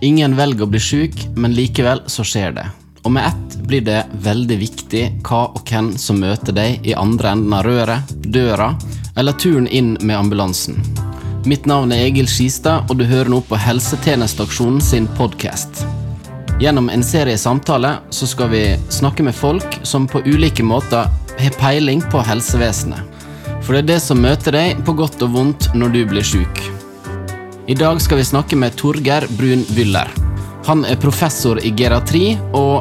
Ingen velger å bli syk, men likevel så skjer det. Og med ett blir det veldig viktig hva og hvem som møter deg i andre enden av røret, døra eller turen inn med ambulansen. Mitt navn er Egil Skistad, og du hører nå på Helsetjenesteaksjonen sin podkast. Gjennom en serie samtaler så skal vi snakke med folk som på ulike måter har peiling på helsevesenet. For det er det som møter deg på godt og vondt når du blir sjuk. I dag skal vi snakke med Torgeir Brun Wyller. Han er professor i geriatri, og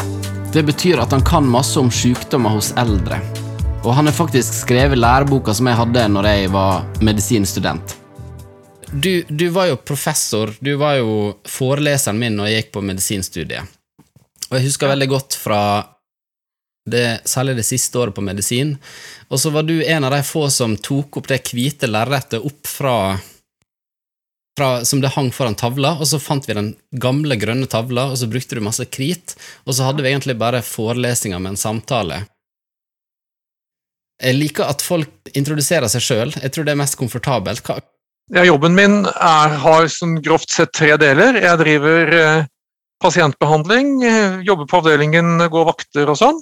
det betyr at han kan masse om sykdommer hos eldre. Og han har faktisk skrevet læreboka som jeg hadde når jeg var medisinstudent. Du, du var jo professor, du var jo foreleseren min når jeg gikk på medisinstudiet. Og jeg husker veldig godt fra det, særlig det siste året på medisin. Og så var du en av de få som tok opp det hvite lerretet opp fra fra, som det hang foran tavla, og så fant vi den gamle, grønne tavla, og så brukte du masse krit, og så hadde vi egentlig bare forelesninger med en samtale. Jeg liker at folk introduserer seg sjøl, jeg tror det er mest komfortabelt. Hva ja, jobben min er, har sånn grovt sett tre deler. Jeg driver eh, pasientbehandling, eh, jobber på avdelingen, går vakter og sånn.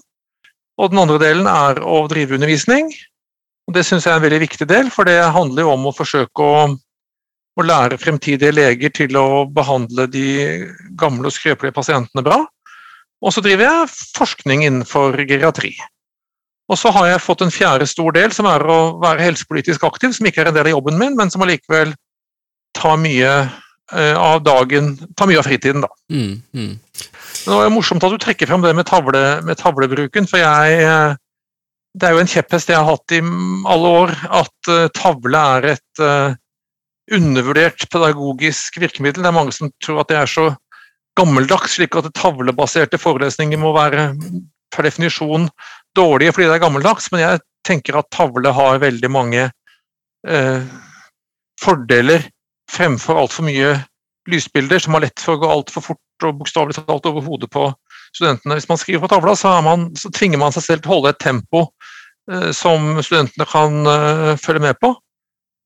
Og den andre delen er å drive undervisning. Og det syns jeg er en veldig viktig del, for det handler jo om å forsøke å å lære fremtidige leger til å behandle de gamle og skrøpelige pasientene bra. Og så driver jeg forskning innenfor geriatri. Og så har jeg fått en fjerde stor del, som er å være helsepolitisk aktiv, som ikke er en del av jobben min, men som allikevel tar mye uh, av dagen, tar mye av fritiden, da. Mm, mm. Det er morsomt at du trekker frem det med, tavle, med tavlebruken, for jeg uh, Det er jo en kjepphest jeg har hatt i alle år, at uh, tavle er et undervurdert pedagogisk virkemiddel. Det er mange som tror at det er så gammeldags, slik at tavlebaserte forelesninger må være per definisjon dårlige fordi det er gammeldags, men jeg tenker at tavle har veldig mange eh, fordeler fremfor altfor mye lysbilder som har lett for å gå altfor fort og bokstavelig talt over hodet på studentene. Hvis man skriver på tavla, så, man, så tvinger man seg selv til å holde et tempo eh, som studentene kan eh, følge med på.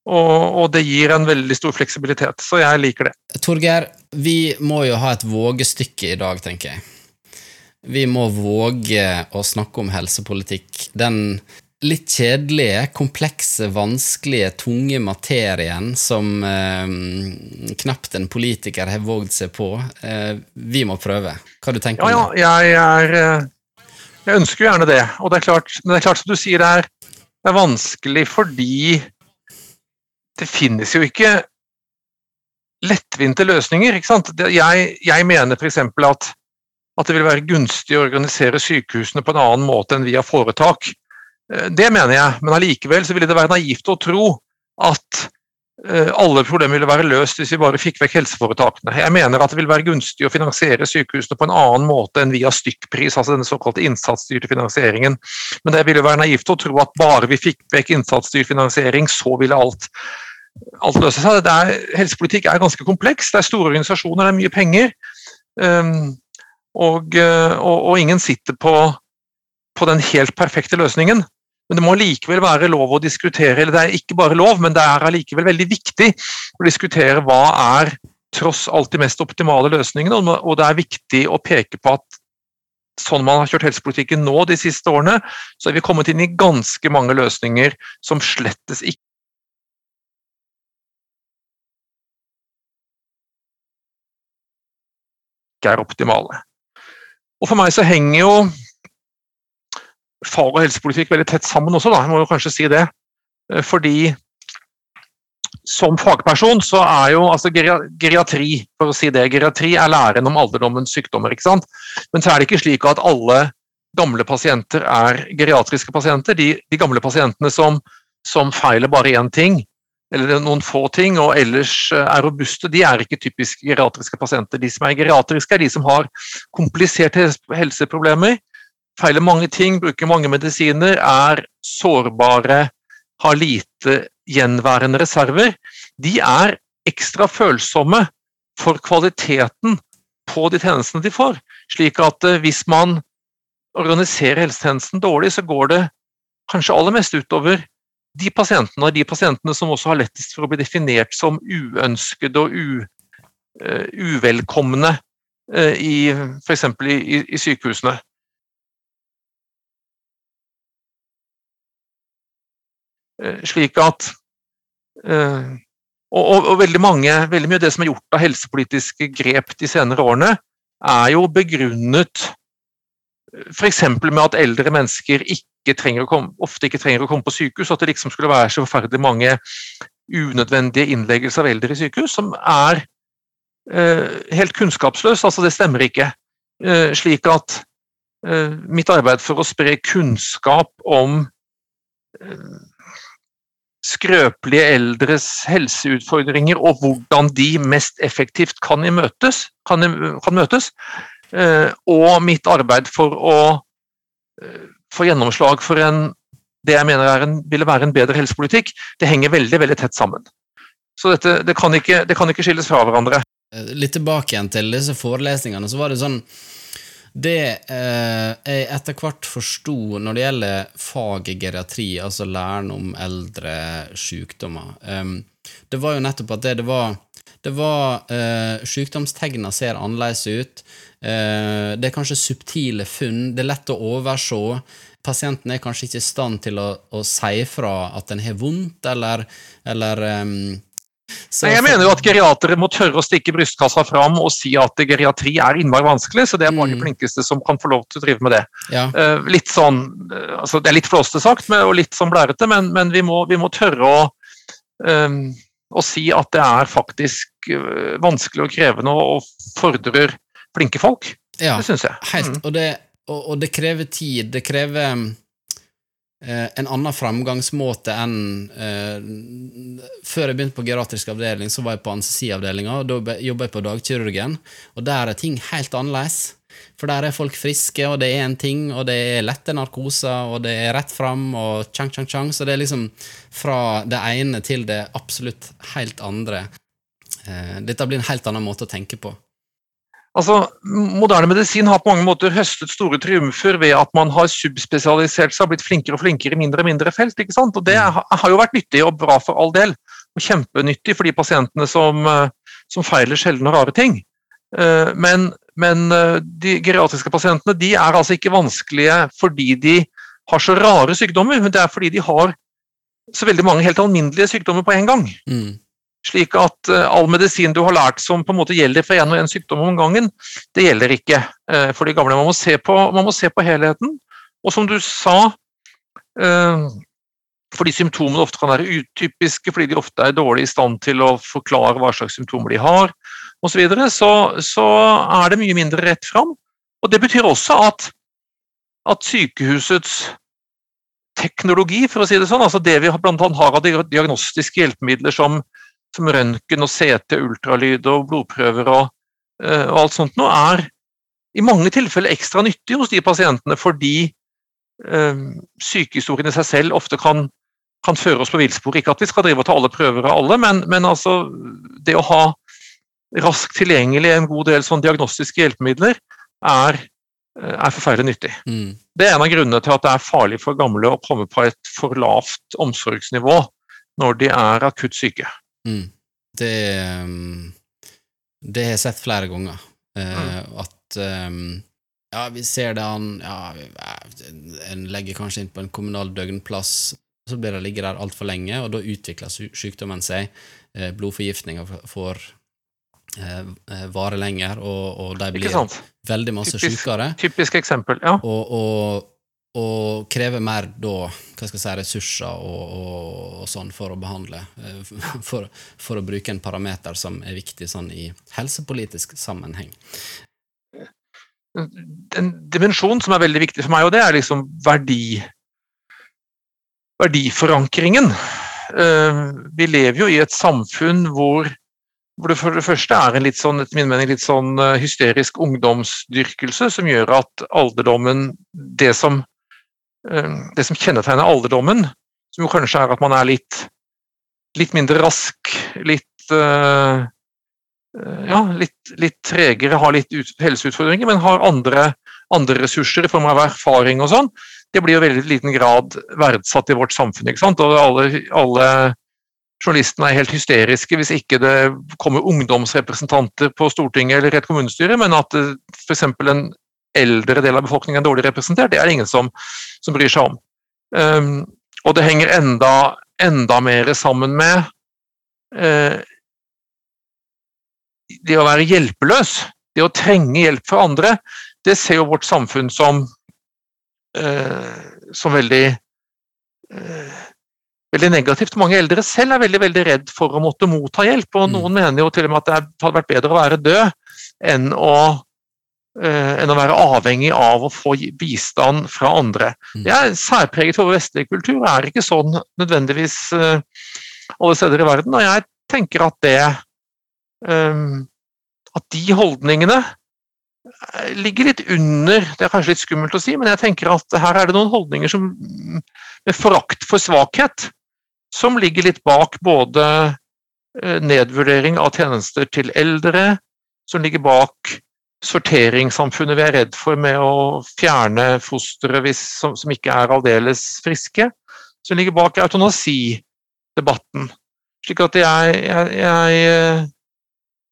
Og, og, det gir en veldig stor fleksibilitet, så jeg liker det. Torgeir, vi må jo ha et vågestykke i dag, tenker jeg. Vi må våge å snakke om helsepolitikk. Den litt kjedelige, komplekse, vanskelige, tunge materien som eh, knapt en politiker har vågd seg på. Eh, vi må prøve. Hva du tenker ja, du? Ja, jeg, er, eh, jeg ønsker jo gjerne det. Og det er klart, men det er klart som du sier, det er, det er vanskelig fordi det finnes jo ikke lettvinte løsninger. ikke sant? Jeg, jeg mener f.eks. At, at det vil være gunstig å organisere sykehusene på en annen måte enn via foretak. Eh, det mener jeg, men allikevel så ville det være naivt å tro at eh, alle problemer ville være løst hvis vi bare fikk vekk helseforetakene. Jeg mener at det vil være gunstig å finansiere sykehusene på en annen måte enn via stykkpris, altså denne såkalte innsatsstyrte finansieringen. Men det ville være naivt å tro at bare vi fikk vekk innsatsstyrt finansiering, så ville alt alt løser seg. Er, helsepolitikk er ganske kompleks. Det er store organisasjoner, det er mye penger. Um, og, og, og, ingen sitter på, på, den helt perfekte løsningen. Men det må likevel være lov å diskutere, eller det er ikke bare lov, men det er allikevel veldig viktig å diskutere hva er tross alt de mest optimale løsningene, og det er viktig å peke på at sånn man har kjørt helsepolitikken nå de siste årene, så er vi kommet inn i ganske mange løsninger som slettes ikke ikke er optimale. Og For meg så henger jo fag- og helsepolitikk veldig tett sammen også, da. jeg må jo kanskje si det. Eh, fordi som fagperson så er jo altså geriatri for å si det, geriatri er læren om alderdommens sykdommer. ikke sant? Men så er det ikke slik at alle gamle pasienter er geriatriske pasienter. De, de gamle pasientene som, som feiler bare én ting, eller noen få ting, og ellers eh, er robuste, de er ikke typisk geriatriske pasienter. De som er geriatriske, er de som har kompliserte helseproblemer, feiler mange ting, bruker mange medisiner, er sårbare, har lite gjenværende reserver. De er ekstra følsomme for kvaliteten på de tjenestene de får. Slik at eh, hvis man organiserer helsetjenesten dårlig, så går det kanskje aller mest utover de pasientene og de pasientene som også har lettest for å bli definert som uønskede og uvelkomne i f.eks. I, i sykehusene. Slik at og, og, og, veldig, mange, veldig mye av det som er gjort av helsepolitiske grep de senere årene, er jo begrunnet f.eks. med at eldre mennesker ikke komme, ofte ikke trenger å komme på sykehus. At det liksom skulle være så forferdelig mange unødvendige innleggelser av eldre i sykehus, som er eh, helt kunnskapsløst. Altså, det stemmer ikke. Eh, slik at eh, mitt arbeid for å spre kunnskap om eh, skrøpelige eldres helseutfordringer og hvordan de mest effektivt kan møtes, kan, kan møtes eh, og mitt arbeid for å eh, få gjennomslag for en, det jeg mener en, ville være en bedre helsepolitikk, det henger veldig veldig tett sammen. Så dette, det, kan ikke, det kan ikke skilles fra hverandre. Eh, litt tilbake igjen til disse forelesningene. så var det sånn det eh, jeg etter hvert forsto når det gjelder faget geriatri, altså læren om eldre sykdommer, eh, det var jo nettopp at det, det var, det var eh, Sykdomstegna ser annerledes ut. Eh, det er kanskje subtile funn. Det er lett å overse. Pasienten er kanskje ikke i stand til å, å si fra at den har vondt, eller, eller um, så, jeg mener jo at geriatere må tørre å stikke brystkassa fram og si at geriatri er innmari vanskelig, så det er mange mm. flinkeste som kan få lov til å drive med det. Ja. Uh, litt sånn, uh, altså Det er litt flåste sagt og litt sånn blærete, men, men vi, må, vi, må, tørre å, um, å, si at det er faktisk uh, vanskelig og krevende og fordrer flinke folk. Ja, det syns jeg. Helt, mm. og, det, og, og, det krever tid. Det krever Eh, en annen framgangsmåte enn eh, Før jeg begynte på geriatrisk avdeling, så var jeg på anestesiavdelinga, og da jobba jeg på dagkirurgen, og der er ting helt annerledes. For der er folk friske, og det er en ting, og det er lette narkoser, og det er rett fram, og tjang, tjang, tjang. Så det er liksom fra det ene til det absolutt helt andre. Eh, dette blir en helt annen måte å tenke på. Altså, Moderne medisin har på mange måter høstet store triumfer ved at man har subspesialisert seg og blitt flinkere og flinkere i mindre og mindre felt. ikke sant? Og Det mm. har jo vært nyttig og bra for all del, og kjempenyttig for de pasientene som, eh, som feiler sjeldne og rare ting. Eh, men, men, eh, de geriatriske pasientene de er altså ikke vanskelige fordi de har så rare sykdommer, men det er fordi de har så veldig mange helt alminnelige sykdommer på en gang. Mm. Slik at uh, all medisin du har lært som på en måte gjelder for én og én sykdom om gangen, det gjelder ikke uh, for de gamle. Man må, se på, må se på helheten. Og som du sa, uh, fordi symptomene ofte kan være utypiske, fordi de ofte er dårlig i stand til å forklare hva slags symptomer de har, osv., så, så så er det mye mindre rett fram. Og Det betyr også at, at sykehusets teknologi, for å si det sånn, altså det vi annet har av diagnostiske hjelpemidler som som røntgen og CT, ultralyd og blodprøver og, eh, og, alt sånt noe, er i mange tilfeller ekstra nyttig hos de pasientene fordi øh, sykehistorien i seg selv ofte kan, kan føre oss på villspor. Ikke at vi skal drive og ta alle prøver av alle, men, men altså det å ha raskt tilgjengelig en god del sånn diagnostiske hjelpemidler er, eh, er forferdelig nyttig. Mm. Det er en av grunnene til at det er farlig for gamle å komme på et for lavt omsorgsnivå når de er akutt syke. Mm. Det, um, det har jeg sett flere ganger. Uh, at um, ja, vi ser det an ja, En legger kanskje inn på en kommunal døgnplass, så blir det ligge der altfor lenge, og da utvikler sykdommen seg. Uh, får vare lenger, og, og de blir veldig masse typisk, sykere. Typisk eksempel, ja. Og, og, og krever mer da, hva skal jeg si, ressurser og, og, og sånn for å behandle. Eh, for, for, å bruke en parameter som er viktig sånn i helsepolitisk sammenheng. En dimensjon som er veldig viktig for meg, og det er liksom verdi, verdiforankringen. Eh, vi lever jo i et samfunn hvor, hvor det for det første er en litt sånn, etter min mening, litt sånn eh, hysterisk ungdomsdyrkelse som gjør at alderdommen, det som det som kjennetegner alderdommen, som jo kanskje er at man er litt, litt mindre rask, litt uh, ja, litt, litt, tregere, har litt ut, helseutfordringer, men har andre, andre, ressurser i form av erfaring og sånn, det blir jo veldig liten grad verdsatt i vårt samfunn. ikke sant? Og alle, alle journalistene er helt hysteriske hvis ikke det kommer ungdomsrepresentanter på Stortinget eller et kommunestyre, men at f.eks. en eldre del av befolkningen er dårlig representert, det er det ingen som, som bryr seg om. Um, og det henger enda, enda mer sammen med uh, det å være hjelpeløs, det å trenge hjelp fra andre. Det ser jo vårt samfunn som, uh, som veldig uh, veldig negativt. Mange eldre selv er veldig veldig redd for å måtte motta hjelp. og mm. Noen mm. mener jo til og med at det hadde vært bedre å være død enn å, enn å være avhengig av å få bistand fra andre. Mm. Det er særpreget for vestlig kultur, det er ikke sånn nødvendigvis uh, alle steder i verden. Og jeg tenker at det um, At de holdningene ligger litt under Det er kanskje litt skummelt å si, men jeg tenker at her er det noen holdninger som med forakt for svakhet som ligger litt bak både eh, nedvurdering av tjenester til eldre, som ligger bak sorteringssamfunnet vi er redd for med å fjerne fostre som, som, ikke er aldeles friske, som ligger bak eutanasidebatten. Slik at jeg, jeg, jeg eh,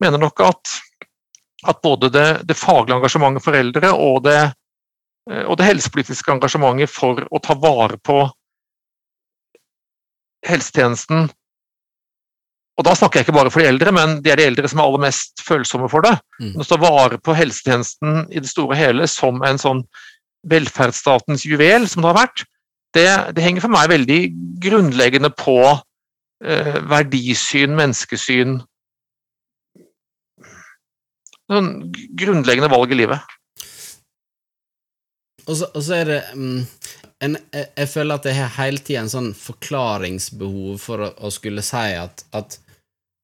mener nok at, at både det, det, faglige engasjementet for eldre og det, eh, og det helsepolitiske engasjementet for å ta vare på helsetjenesten og da snakker jeg ikke bare for de eldre, men de er de eldre som er aller mest følsomme for det. Mm. Å ta vare på helsetjenesten i det store og hele som en sånn velferdsstatens juvel, som det har vært, det, det henger for meg veldig grunnleggende på eh, verdisyn, menneskesyn Noen grunnleggende valg i livet. Og så, og så er det um, en, jeg, jeg, føler at jeg har hele tida en sånn forklaringsbehov for å, å skulle si at, at,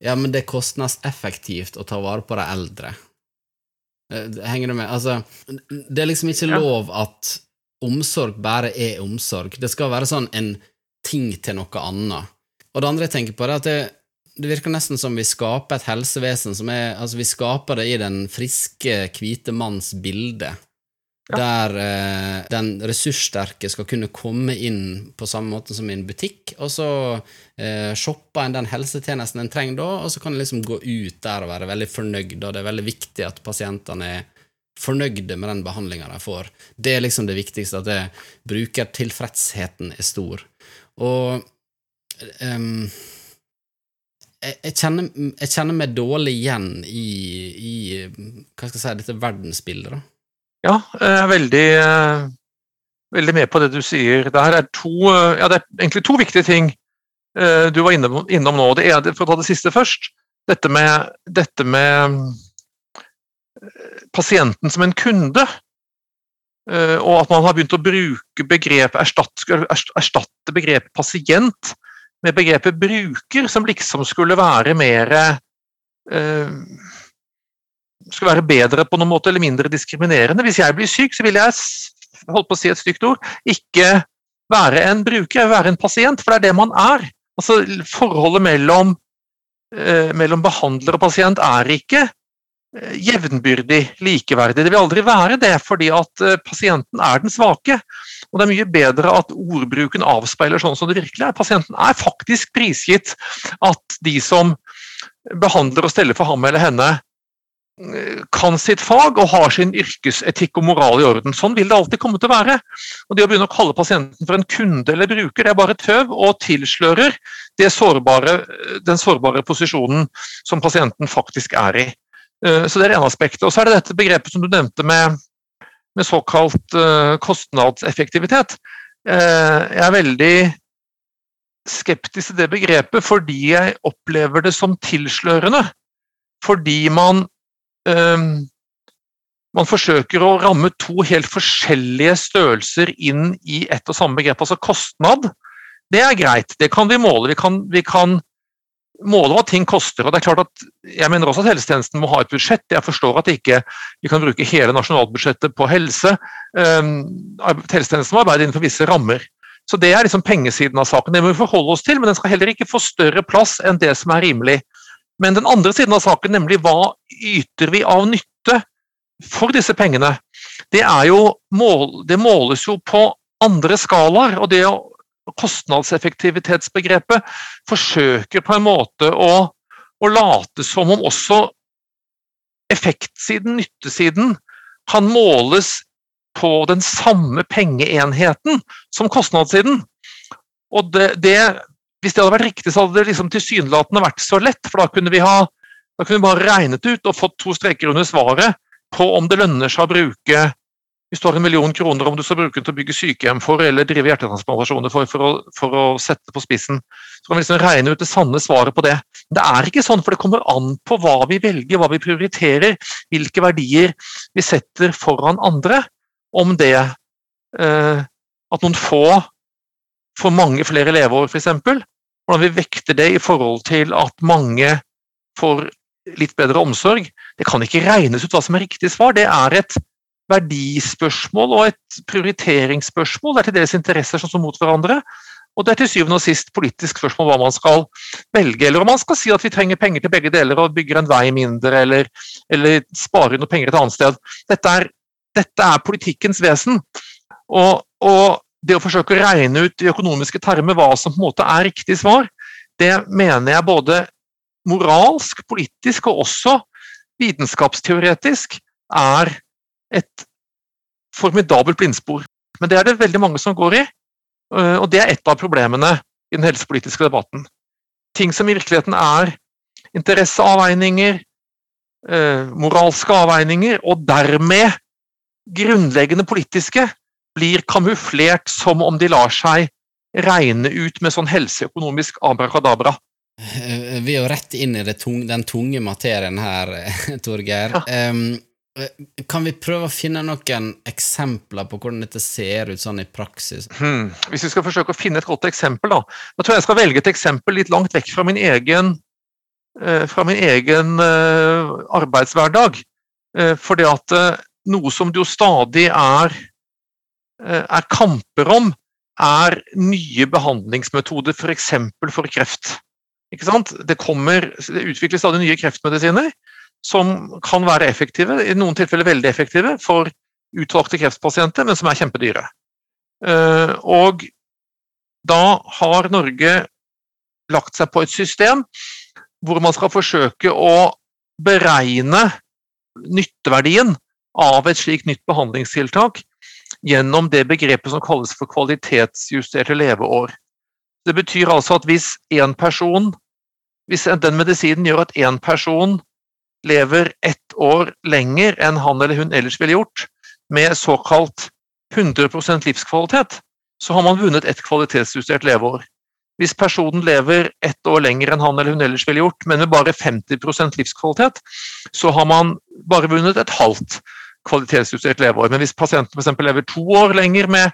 ja, men det er kostnadseffektivt å ta vare på de eldre. Eh, henger du med? Altså, det er liksom ikke lov at omsorg bare er omsorg. Det skal være sånn en ting til noe annet. Og det andre jeg tenker på, er at det, det virker nesten som vi skaper et helsevesen som er Altså, vi skaper det i den friske, hvite manns bilde. Ja. Der eh, den ressurssterke skal kunne komme inn på samme måte som i en butikk, og så eh, shopper en den helsetjenesten en trenger da, og så kan en liksom gå ut der og være veldig fornøyd, og det er veldig viktig at pasientene er fornøyde med den behandlinga de får. Det er liksom det viktigste, at det, brukertilfredsheten er stor. Og um, jeg, kjenner, jeg, kjenner, meg dårlig igjen i, i hva skal jeg si, dette verdensbildet. da. Ja, jeg er veldig, eh, veldig med på det du sier. Det er, to, eh, ja, det er egentlig to viktige ting eh, du var innom nå. Det er, for å ta det siste først, dette med, dette med pasienten som en kunde. Og at man har begynt å bruke begrepet erstatte, erstatte begrepet pasient med begrepet bruker, som liksom skulle være mer skal være bedre på noen måte, eller mindre diskriminerende. Hvis jeg blir syk, så vil jeg holdt på å si et stygt ord, ikke være en bruker, jeg vil være en pasient, for det er det man er. Altså, Forholdet mellom, eh, mellom behandler og pasient er ikke eh, jevnbyrdig, likeverdig. Det vil aldri være det, fordi at eh, pasienten er den svake. Og det er mye bedre at ordbruken avspeiler sånn som det virkelig er. Pasienten er faktisk prisgitt at de som behandler og steller for ham eller henne, kan sitt fag og har sin yrkesetikk og moral i orden. Sånn vil det alltid komme til å være. Og Det å begynne å kalle pasienten for en kunde eller bruker, det er bare tøv og tilslører sårbare, den sårbare posisjonen som pasienten faktisk er i. Eh, så Det er det ene aspektet. Og Så er det dette begrepet som du nevnte med, med såkalt eh, kostnadseffektivitet. Eh, jeg er veldig skeptisk til det begrepet fordi jeg opplever det som tilslørende. Fordi man man forsøker å ramme to helt forskjellige størrelser inn i ett og samme begrep. Altså kostnad, det er greit, det kan vi måle. Vi kan, vi kan måle hva ting koster. og det er klart at Jeg mener også at helsetjenesten må ha et budsjett. Jeg forstår at ikke vi kan bruke hele nasjonalbudsjettet på helse. Um, helsetjenesten må arbeide innenfor visse rammer. Så Det er liksom pengesiden av saken. Det må vi forholde oss til, men den skal heller ikke få større plass enn det som er rimelig. Men den andre siden av saken, nemlig hva yter vi av nytte for disse pengene, det, jo det måles jo på andre skalaer. Og det kostnadseffektivitetsbegrepet forsøker på en måte å, å late som om også effektsiden, nyttesiden, kan måles på den samme pengeenheten som kostnadssiden. Og det, det, hvis det hadde vært riktig, så hadde det liksom tilsynelatende vært så lett. For da kunne vi ha da kunne vi bare regnet ut og fått to streker under svaret på om det lønner seg å bruke hvis du har en million kroner, om du skal bruke den til å bygge sykehjem for eller drive hjertetransplantasjoner for, for å, for å sette på spissen. Så kan vi liksom regne ut det sanne svaret på det. Men det er ikke sånn, for det kommer an på hva vi velger, hva vi prioriterer, hvilke verdier vi setter foran andre. Om det eh, at noen få får mange flere leveår, f.eks. Hvordan vi vekter det i forhold til at mange får litt bedre omsorg. Det kan ikke regnes ut hva som er riktig svar. Det er et verdispørsmål og et prioriteringsspørsmål. Det er til deres interesser som står mot hverandre. Og det er til syvende og sist politisk spørsmål hva man skal velge. Eller om man skal si at vi trenger penger til begge deler og bygger en vei mindre, eller, eller sparer noe penger et annet sted. Dette er, dette er politikkens vesen. Og, og, det å forsøke å regne ut i økonomiske termer hva som på en måte er riktig svar, det mener jeg både moralsk, politisk og også vitenskapsteoretisk er et formidabelt blindspor. Men det er det veldig mange som går i, øh, og det er et av problemene i den helsepolitiske debatten. Ting som i virkeligheten er interesseavveininger, øh, moralske avveininger, og dermed grunnleggende politiske, blir kamuflert som om de lar seg regne ut med sånn helseøkonomisk abrakadabra. Eh, vi er jo rett inn i tunge, den tunge materien her, Torgeir. Ja. Um, kan vi prøve å finne noen eksempler på hvordan dette ser ut sånn i praksis? Hmm. Hvis vi skal forsøke å finne et godt eksempel, da. Da tror jeg jeg skal velge et eksempel litt langt vekk fra min egen, fra min egen arbeidshverdag. Fordi at noe som det jo stadig er, er kamper om, er nye behandlingsmetoder, f.eks. For, for kreft. Det, kommer, det utvikles stadig nye kreftmedisiner som kan være effektive, i noen tilfeller veldig effektive, for utvalgte kreftpasienter, men som er kjempedyre. Eh, og da har Norge lagt seg på et system hvor man skal forsøke å beregne nytteverdien av et slikt nytt behandlingstiltak gjennom det begrepet som kalles for kvalitetsjusterte leveår. Det betyr altså at hvis én person hvis den medisinen gjør at én person lever ett år lenger enn han eller hun ellers ville gjort, med såkalt 100% livskvalitet, så har man vunnet ett kvalitetsjustert leveår. Hvis personen lever ett år lenger enn han eller hun ellers ville gjort, men med bare 50% livskvalitet, så har man bare vunnet et halvt kvalitetsjustert leveår. Men hvis pasienten f.eks. lever to år lenger med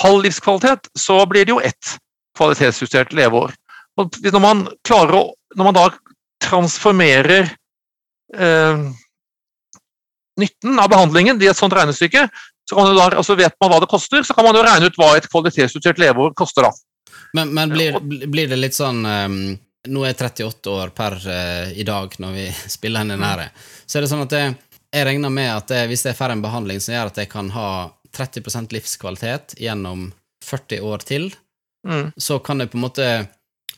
halv livskvalitet, så blir det jo ett kvalitetsjustert leveår. Og når man å når man da transformerer eh, nytten av behandlingen i et sånt regnestykke, så kan da, altså vet man hva det koster, så kan man jo regne ut hva et kvalitetsjustert leveår koster da. Men, men blir, blir, det litt sånn um, Nå er jeg 38 år per uh, i dag når vi spiller henne nære. Så er det sånn at jeg, jeg regner med at jeg, hvis jeg får en behandling som gjør at jeg kan ha 30% livskvalitet gjennom 40 år til, mm. så kan jeg på en måte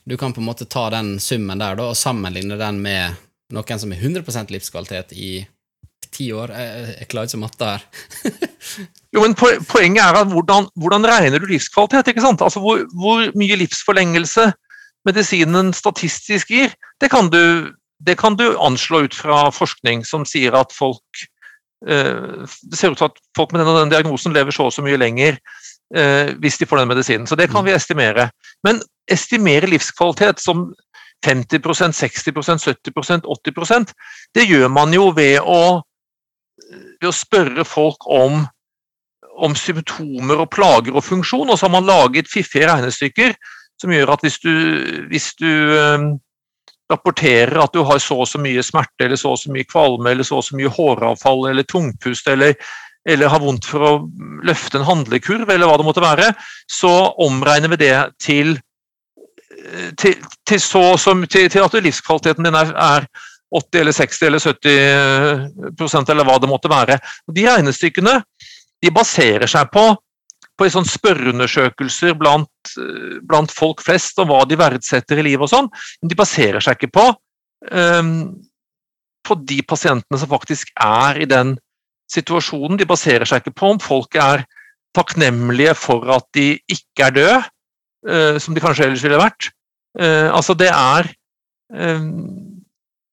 du kan på en måte ta den summen der da, og sammenligne den med noen som har 100% livskvalitet i ti år. Jeg, jeg klarer ikke matte her. jo, men Poenget er at hvordan, hvordan regner du livskvalitet? ikke sant? Altså hvor, hvor, mye livsforlengelse medisinen statistisk gir, det kan, du, det kan du anslå ut fra forskning som sier at folk uh, Det ser ut til at folk med denne, den diagnosen lever så og så mye lenger uh, hvis de får den medisinen. Så det kan mm. vi estimere. Men estimere livskvalitet som 50% 60% 70% 80% det gjør man jo ved å, ved å spørre folk om, om, symptomer og plager og funksjon, og så har man laget fiffige regnestykker som gjør at hvis du, hvis du um, rapporterer at du har så og så mye smerte, eller så og så mye kvalme, eller så og så mye håravfall, eller tungpust, eller, eller har vondt for å løfte en handlekurv, eller hva det måtte være, så omregner vi det til til, til, så, som, til, at livskvaliteten din er, er 80 eller 60 eller 70% eller hva det måtte være. De regnestykkene de baserer seg på, på sånn spørreundersøkelser blant eh, blant folk flest og hva de verdsetter i livet og sånn, men de baserer seg ikke på, um, på de pasientene som faktisk er i den situasjonen. De baserer seg ikke på om folk er takknemlige for at de ikke er døde, uh, som de kanskje ellers ville vært. Uh, altså det er um,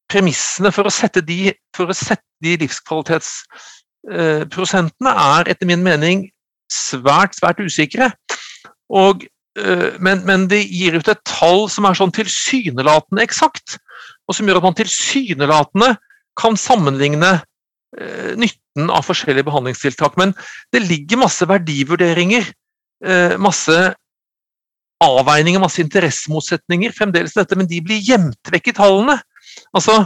Premissene for å sette de, for å sette de livskvalitetsprosentene uh, er etter min mening svært, svært usikre. Og, eh, men, men, de gir ut et tall som er sånn tilsynelatende eksakt, og som gjør at man tilsynelatende kan sammenligne eh, nytten av forskjellige behandlingstiltak. Men det ligger masse verdivurderinger, eh, masse avveininger, masse interessemotsetninger fremdeles i dette, men de blir gjemt vekk i tallene. Altså,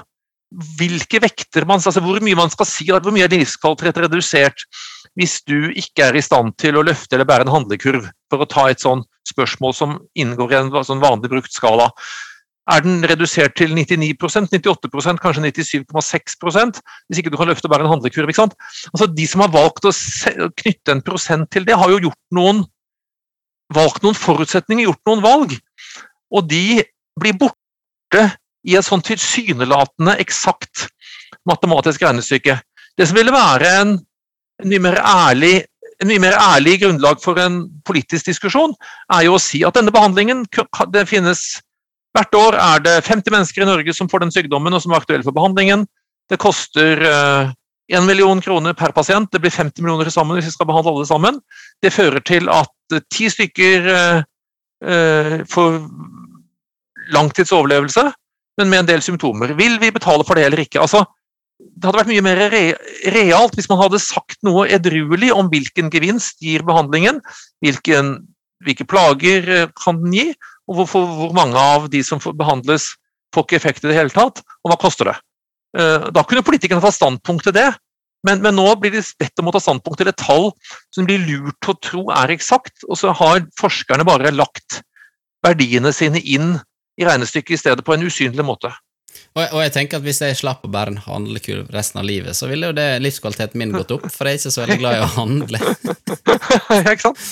hvilke vekter man, altså Hvor mye man skal si, hvor mye er livskvalitet redusert hvis du ikke er i stand til å løfte eller bære en handlekurv, for å ta et sånn spørsmål som inngår i en sånn vanlig brukt skala. Er den redusert til 99% 98% kanskje 97,6% hvis ikke du kan løfte og bære en handlekurv? ikke sant? Altså De som har valgt å knytte en prosent til det, har jo gjort noen, valgt noen forutsetninger, gjort noen valg. Og de blir borte i et sånn tilsynelatende eksakt matematisk regnestykke. Det som ville være en mye mer ærlig en mye mer ærlig grunnlag for en politisk diskusjon er jo å si at denne behandlingen det finnes Hvert år er det 50 mennesker i Norge som får den sykdommen og som er aktuelle for behandlingen. Det koster uh, eh, 1 million kroner per pasient. Det blir 50 millioner til sammen hvis vi skal behandle alle sammen. Det fører til at ti stykker uh, får langtidsoverlevelse, men med en del symptomer. Vil vi betale for det eller ikke? Altså, det hadde vært mye mer re realt hvis man hadde sagt noe edruelig om hvilken gevinst gir behandlingen, hvilken, hvilke plager eh, kan den gi, og hvorfor, hvor mange av de som behandles får ikke effekt i det hele tatt, og hva koster det. Eh, da kunne politikerne ta standpunkt til det, men, men, nå blir de bedt om å ta standpunkt til et tall som blir lurt til å tro er eksakt, og så har forskerne bare lagt verdiene sine inn i regnestykket i stedet på en usynlig måte. Og, og, jeg tenker at hvis jeg slapp å bære en handlekurv resten av livet, så ville jo det livskvaliteten min gått opp, for jeg er ikke så veldig glad i å handle. ja, ikke sant?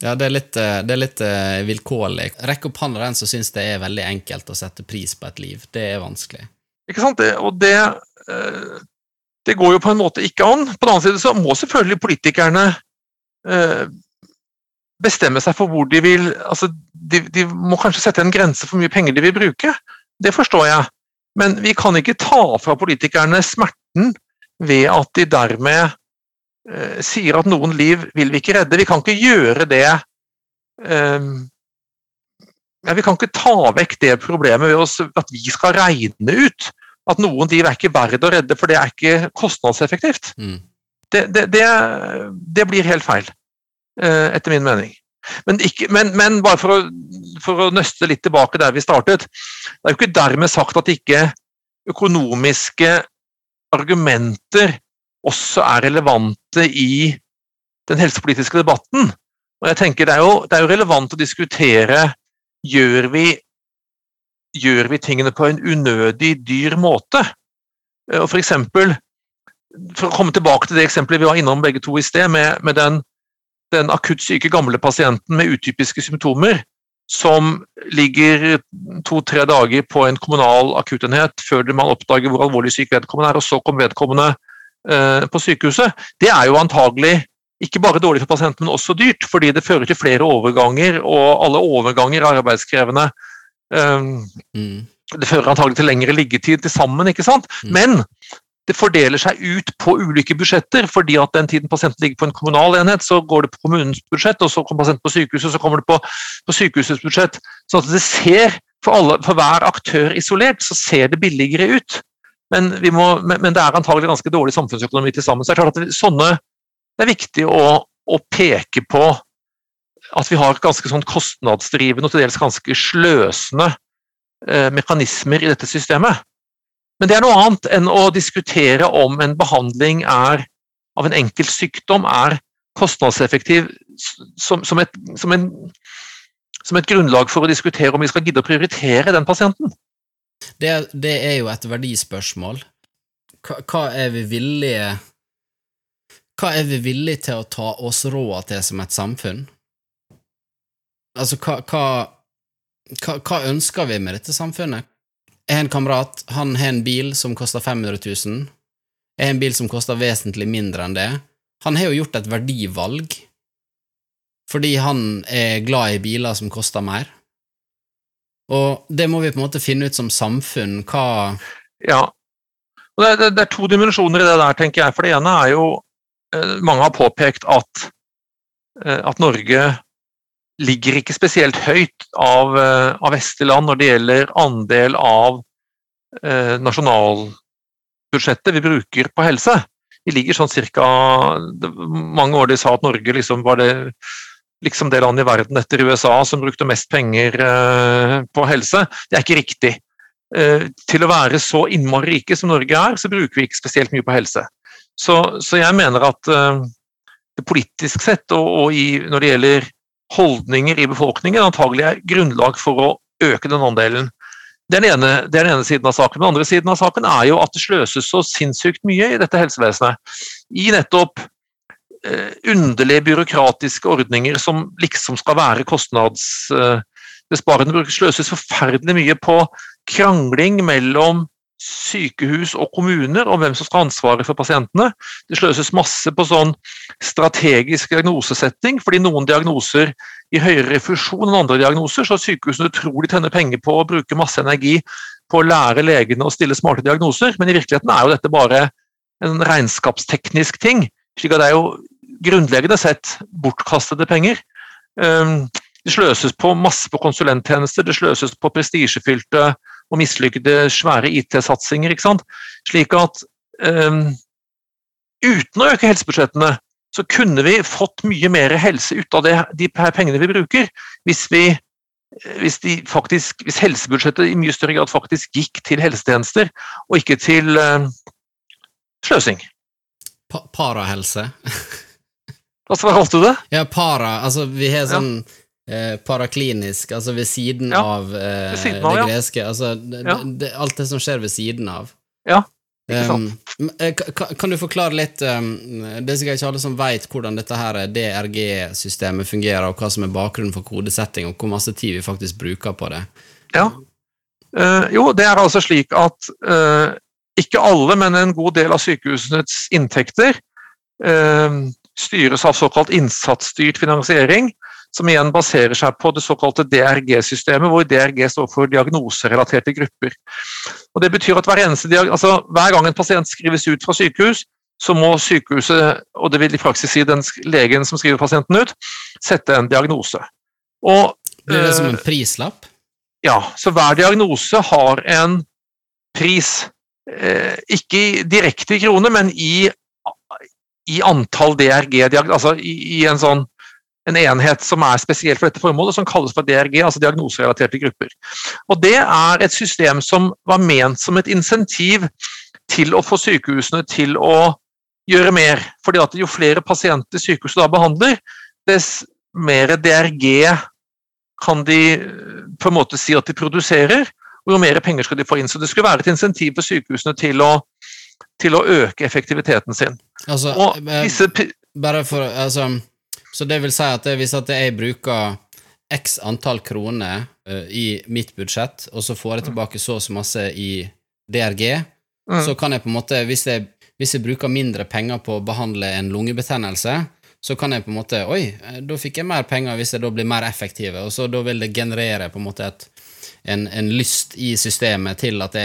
Ja, det er litt, eh, det er litt uh, vilkårlig. Rekk opp hånda den som syns det er veldig enkelt å sette pris på et liv. Det er vanskelig. Ikke sant, det, og det uh, Det går jo på en måte ikke an. På den annen side så må selvfølgelig politikerne bestemme seg for hvor de vil altså de, de må kanskje sette en grense for hvor mye penger de vil bruke. Det forstår jeg. Men vi kan ikke ta fra politikerne smerten ved at de dermed eh, sier at noen liv vil vi ikke redde. Vi kan ikke gjøre det eh, ja, Vi kan ikke ta vekk det problemet ved oss, at vi skal regne ut at noen liv er ikke verdt å redde, for det er ikke kostnadseffektivt. Mm. Det, det, det, det, blir helt feil, eh, etter min mening. Men, ikke, men, men bare for å, for å, nøste litt tilbake der vi startet. Det er jo ikke dermed sagt at ikke økonomiske argumenter også er relevante i den helsepolitiske debatten. Og jeg tenker Det er jo, det er jo relevant å diskutere gjør vi, gjør vi tingene på en unødig dyr måte. Og for, eksempel, for å komme tilbake til det eksempelet vi var innom begge to i sted, med, med den den akutt syke gamle pasienten med utypiske symptomer som ligger to-tre dager på en kommunal akuttenhet før man oppdager hvor alvorlig syk vedkommende er, og så kommer vedkommende eh, på sykehuset, det er jo antagelig ikke bare dårlig for pasienten, men også dyrt, fordi det fører til flere overganger, og alle overganger er arbeidskrevende. Um, mm. Det fører antagelig til lengre liggetid til sammen, ikke sant? Mm. Men det fordeler seg ut på ulike budsjetter, fordi at den tiden pasienten ligger på en kommunal enhet, så går det på kommunens budsjett, og så kommer pasienten på sykehuset, så kommer det på, på sykehusets budsjett. Så at det ser, for, alle, for, hver aktør isolert, så ser det billigere ut. Men, må, men det er antagelig ganske dårlig samfunnsøkonomi til sammen. Så det er klart at det, sånne, det er viktig å, å, peke på at vi har ganske sånn kostnadsdrivende og til dels ganske sløsende eh, mekanismer i dette systemet. Men det er noe annet enn å diskutere om en behandling er, av en enkelt sykdom er kostnadseffektiv som, som, et, som, en, som, et, grunnlag for å diskutere om vi skal gidde å prioritere den pasienten. Det, det er jo et verdispørsmål. Hva, hva, er vi villige Hva er vi villige til å ta oss råd til som et samfunn? Altså, hva, hva, hva, hva ønsker vi med dette samfunnet? Jeg har en kamerat, han har en bil som koster 500 000. Jeg har en bil som koster vesentlig mindre enn det. Han har jo gjort et verdivalg fordi han er glad i biler som koster mer. Og det må vi på en måte finne ut som samfunn, hva Ja. Det, det, det er to dimensjoner i det der, tenker jeg. For det ene er jo eh, Mange har påpekt at, eh, at Norge ligger ikke spesielt høyt av, eh, av vestlige når det gjelder andel av eh, nasjonalbudsjettet vi bruker på helse. Vi ligger sånn cirka Mange år de sa at Norge liksom var det liksom det landet i verden etter USA som brukte mest penger eh, på helse. Det er ikke riktig. Eh, til å være så innmari rike som Norge er, så bruker vi ikke spesielt mye på helse. Så, så jeg mener at eh, det politisk sett, og, og i, når det gjelder holdninger i befolkningen, antagelig er grunnlag for å øke den andelen. Den, ene, den ene siden av saken. Den andre siden av saken er jo at det sløses så sinnssykt mye i dette helsevesenet. I nettopp eh, underlige byråkratiske ordninger som liksom skal være kostnadsbesparende. Det sløses forferdelig mye på krangling mellom sykehus og kommuner om hvem som skal ha ansvaret for pasientene. Det sløses masse på sånn strategisk diagnosesetting, fordi noen diagnoser i høyere refusjon enn andre diagnoser, så sykehusene de tjener penger på å bruke masse energi på å lære legene å stille smarte diagnoser, men i virkeligheten er jo dette bare en regnskapsteknisk ting. slik at det er jo grunnleggende sett bortkastede penger. Ehm, det sløses på masse på konsulenttjenester, det sløses på prestisjefylte og mislykkede svære IT-satsinger. ikke sant? Slik at um, uten å øke helsebudsjettene, så kunne vi fått mye mer helse ut av det, de pengene vi bruker, hvis, vi, hvis, faktisk, hvis, helsebudsjettet i mye større grad faktisk gikk til helsetjenester, og ikke til um, sløsing. Pa parahelse? Hva kalte du det? Ja, para. Altså, vi har sånn ja. Eh, paraklinisk, altså ved siden ja, av eh, siden av, det greske. Altså, det, det, alt det som skjer ved siden av. Ja, ikke sant. Um, kan, du forklare litt um, Det er sikkert ikke alle som vet hvordan dette her DRG-systemet fungerer, og hva som er bakgrunnen for kodesetting, og hvor masse tid vi faktisk bruker på det. Ja. Uh, jo, det er altså slik at uh, ikke alle, men en god del av sykehusenes inntekter uh, styres av såkalt innsatsstyrt finansiering, som igjen baserer seg på det såkalte DRG-systemet, hvor DRG står for diagnoserelaterte grupper. Og det betyr at hver, altså, hver gang en pasient skrives ut fra sykehus, så må sykehuset, og det vil i praksis si den legen som skriver pasienten ut, sette en diagnose. Og, Blir det som en eh, prislapp? Ja, så hver diagnose har en pris. Eh, ikke direkte i kroner, men i i antall DRG, altså i, i en sånn en enhet som er spesielt for dette formålet, som kalles for DRG, altså diagnoserelaterte grupper. Og Det er et system som var ment som et insentiv til å få sykehusene til å gjøre mer. fordi at Jo flere pasienter sykehuset da behandler, dess mer DRG kan de på en måte si at de produserer, og jo mer penger skal de få inn. Så Det skulle være et insentiv for sykehusene til å til å øke effektiviteten sin. Altså, og disse, bare for, altså, så det vil si at hvis at jeg bruker x antall kroner uh, i mitt budsjett, og så får jeg tilbake så og så masse i DRG, mm. så kan jeg på en måte, hvis jeg, hvis jeg bruker mindre penger på å behandle en lungebetennelse, så kan jeg på en måte Oi, eh, da fikk jeg mer penger hvis jeg da blir mer effektiv, og så da vil det generere på en måte et en, en, lyst i systemet til at det,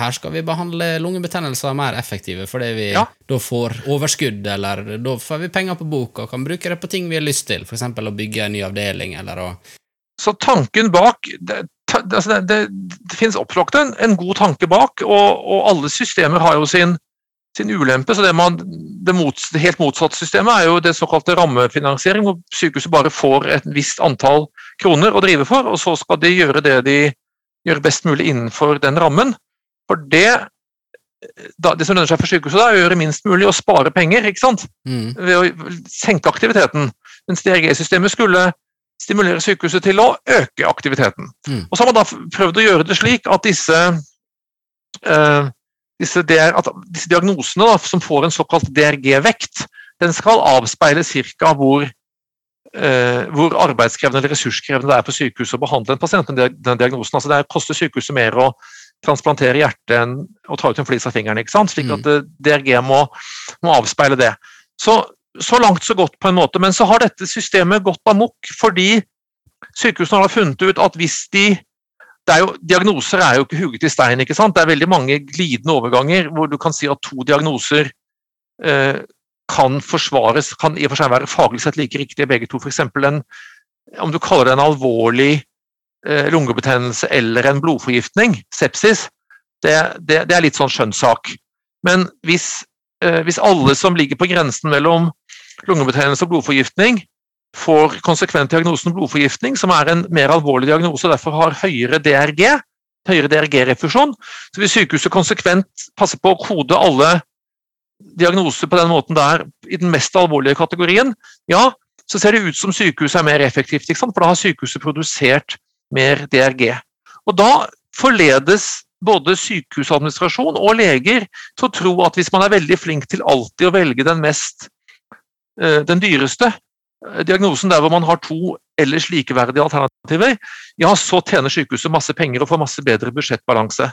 her skal vi behandle lungebetennelser mer effektive, fordi vi ja. da får overskudd, eller da får vi penger på boka og kan bruke det på ting vi har lyst til, f.eks. å bygge en ny avdeling, eller å Så tanken bak det, det, det, det finnes opplagt en, en, god tanke bak, og, og, alle systemer har jo sin, sin ulempe. så Det, man, det, mot, det, helt motsatte systemet er jo det såkalte rammefinansiering, hvor sykehuset bare får et visst antall kroner å drive for, og så skal de gjøre det de gjør best mulig innenfor den rammen. For det, det som lønner seg for sykehuset, er å gjøre minst mulig og spare penger ikke sant? Mm. ved å senke aktiviteten. Mens DRG-systemet skulle stimulere sykehuset til å øke aktiviteten. Mm. Og Så har man da prøvd å gjøre det slik at disse, uh, disse, DR, at disse diagnosene da, som får en såkalt DRG-vekt, den skal avspeile ca. hvor eh, hvor arbeidskrevende eller ressurskrevende det er for sykehuset å behandle en pasient med den diagnosen. Altså det koster sykehuset mer å transplantere hjertet enn å ta ut en flis av fingeren. ikke sant? Slik at eh, DRG må, må avspeile det. Så, så, langt så godt, på en måte. Men så har dette systemet gått amok fordi sykehusene har funnet ut at hvis de er jo, Diagnoser er jo ikke hugget i stein. ikke sant? Det er veldig mange glidende overganger hvor du kan si at to diagnoser eh, kan forsvares, kan i og for seg være faglig sett like riktige begge to. F.eks. om du kaller det en alvorlig eh, lungebetennelse eller en blodforgiftning, sepsis, det, det, det er litt sånn skjønnssak. Men hvis, eh, hvis, alle som ligger på grensen mellom lungebetennelse og blodforgiftning, får konsekvent diagnosen blodforgiftning, som er en mer alvorlig diagnose og derfor har høyere DRG, høyere DRG-refusjon, så hvis sykehuset konsekvent passer på å kode alle diagnoser på den måten der i den mest alvorlige kategorien, ja, så ser det ut som sykehuset er mer effektivt, for da har sykehuset produsert mer DRG. Og da forledes både sykehusadministrasjon og leger til å tro at hvis man er veldig flink til alltid å velge den mest eh, den dyreste diagnosen der hvor man har to ellers likeverdige alternativer, ja, så tjener sykehuset masse penger og får masse bedre budsjettbalanse.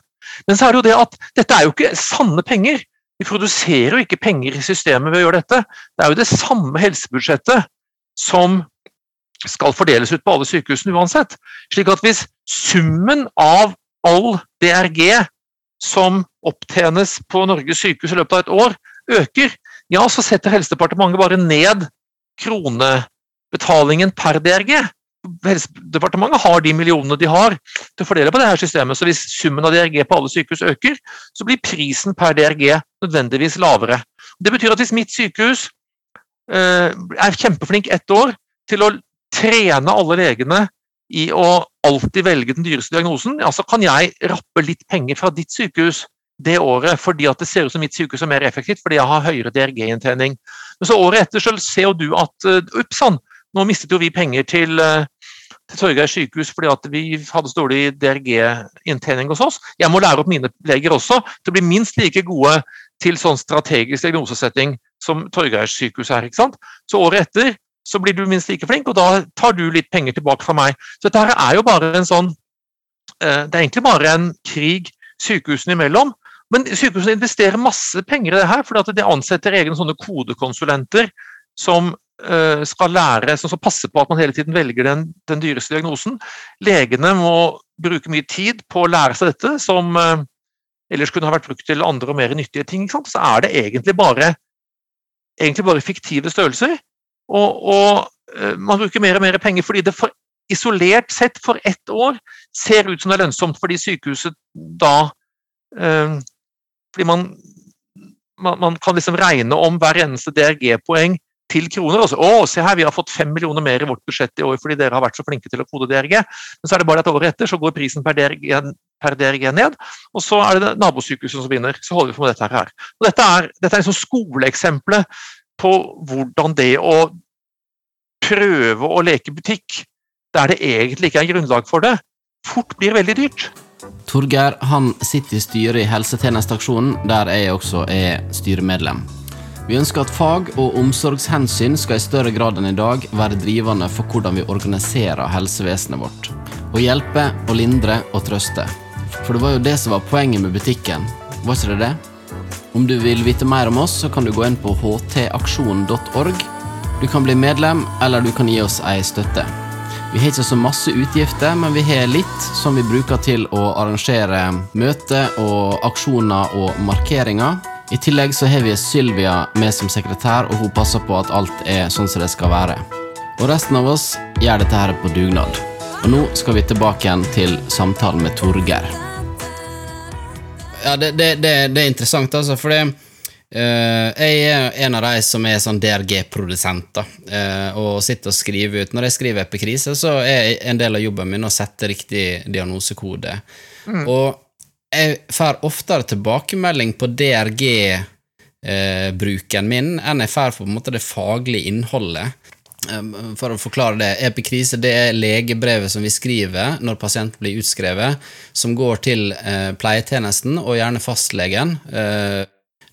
Men så er det jo det at dette er jo ikke sanne penger. Vi produserer jo ikke penger i systemet ved å gjøre dette. Det er jo det samme helsebudsjettet som skal fordeles ut på alle sykehusene uansett. Slik at hvis summen av all DRG som opptjenes på Norges sykehus i løpet av et år, øker, ja, så setter Helsedepartementet bare ned kronebetalingen per DRG. Helsedepartementet har de millionene de har til å fordele på det her systemet. Så hvis summen av DRG på alle sykehus øker, så blir prisen per DRG nødvendigvis lavere. Det betyr at hvis mitt sykehus eh, er kjempeflink ett år til å trene alle legene i å alltid velge den dyreste diagnosen, ja, så kan jeg rappe litt penger fra ditt sykehus det året fordi at det ser ut som mitt sykehus er mer effektivt fordi jeg har høyere DRG-inntjening. Men så året etter så ser jo du at ups sann, nå mistet jo vi penger til, uh, til Torgeir sykehus fordi at vi hadde så dårlig DRG-inntjening hos oss. Jeg må lære opp mine leger også til å bli minst like gode til sånn strategisk diagnosesetting som Torgeirs sykehus er. ikke sant? Så året etter så blir du minst like flink, og da tar du litt penger tilbake fra meg. Så dette her er jo bare en sånn uh, Det er egentlig bare en krig sykehusene imellom. Men sykehusene investerer masse penger i det her, for de ansetter egne sånne kodekonsulenter som Eh, skal lære, som skal passe på at man hele tiden velger den, den, dyreste diagnosen. Legene må bruke mye tid på å lære seg dette, som uh, ellers kunne ha vært brukt til andre og mer nyttige ting. Så er det egentlig bare, egentlig bare fiktive størrelser. Og, og uh, man bruker mer og mer penger fordi det for, isolert sett for ett år ser ut som det er lønnsomt fordi sykehuset da uh, Fordi man, man, man, kan liksom regne om hver eneste DRG-poeng til kroner. Også. å, se her, vi har fått fem millioner mer i vårt budsjett i år fordi dere har vært så flinke til å kode DRG. Men så er det bare at året etter så går prisen per DRG, per DRG ned, og så er det nabosykehuset som vinner. Så holder vi på med dette her. Og dette er, dette er liksom skoleeksempelet på hvordan det å prøve å leke butikk der det egentlig ikke er grunnlag for det, fort blir veldig dyrt. Torgeir han sitter i styret i Helsetjenesteaksjonen, der jeg også er styremedlem. Vi ønsker at fag- og omsorgshensyn skal i større grad enn i dag være drivende for hvordan vi organiserer helsevesenet vårt. Å hjelpe og lindre og trøste. For det var jo det som var poenget med butikken, var ikke det det? Om du vil vite mer om oss, så kan du gå inn på htaksjon.org. Du kan bli medlem, eller du kan gi oss ei støtte. Vi har ikke så masse utgifter, men vi har litt som vi bruker til å arrangere møter og aksjoner og markeringer. I tillegg så har vi Sylvia med som sekretær, og hun passer på at alt er sånn som det skal være. Og resten av oss gjør dette her på dugnad. Og nå skal vi tilbake igjen til samtalen med Torgeir. Ja, det, det, det, det er interessant, altså, for det Uh, jeg er en av de som er sånn DRG-produsent, uh, og sitter og skriver ut. Når jeg skriver epikrise, så er en del av jobben min å sette riktig diagnosekode. Mm. Og jeg får oftere tilbakemelding på DRG-bruken eh, min enn jeg får på en måte det faglige innholdet. For å forklare det, epikrise det er legebrevet som vi skriver når pasienten blir utskrevet, som går til eh, pleietjenesten og gjerne fastlegen. Eh,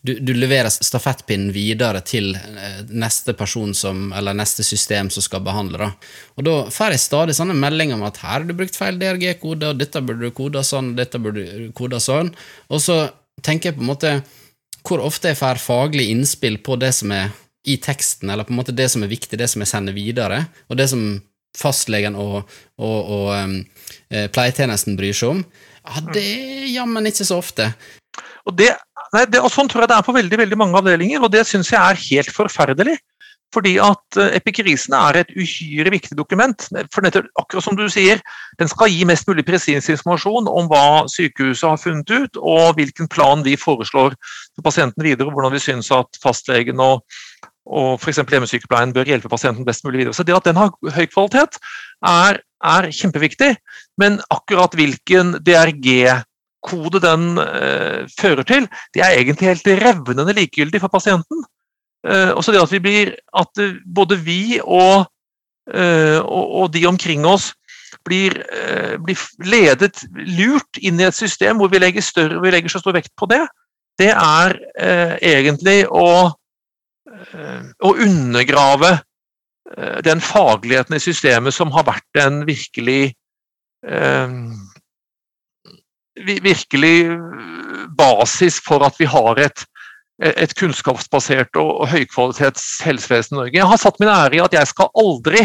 du, du leverer stafettpinnen videre til eh, neste person som, eller neste system som skal behandle. Da. Og da får jeg stadig sånne meldinger om at her har du brukt feil DRG-kode, og dette burde du kode sånn, og dette burde du kode sånn. Og så tenker jeg på en måte hvor ofte jeg får faglig innspill på det som er i teksten, eller på en måte det som er viktig, det som jeg sender videre, og det som fastlegen og, og, og um, pleietjenesten bryr seg om, ja, det er jammen ikke så ofte. Og, det, nei, det, og Sånn tror jeg det er på veldig veldig mange avdelinger, og det syns jeg er helt forferdelig. Fordi at epikrisene er et uhyre viktig dokument. for nettopp, akkurat som du sier, Den skal gi mest mulig presis informasjon om hva sykehuset har funnet ut, og hvilken plan vi foreslår for pasienten videre, og hvordan vi syns at fastlegen og, og f.eks. hjemmesykepleien bør hjelpe pasienten best mulig videre. Så Det at den har høy kvalitet, er, er kjempeviktig. Men akkurat hvilken DRG kode den eh, fører til, det er egentlig helt revnende likegyldig for pasienten. Eh, også det at vi blir at uh, både vi og, og, og, de omkring oss blir, blir, ledet lurt inn i et system hvor vi legger, større, vi legger så stor vekt på det, det er egentlig å, å undergrave den fagligheten i systemet som har vært en virkelig virkelig basis for at vi har et, et kunnskapsbasert og, høykvalitets helsevesen i Norge. Jeg har satt min ære i at jeg skal aldri,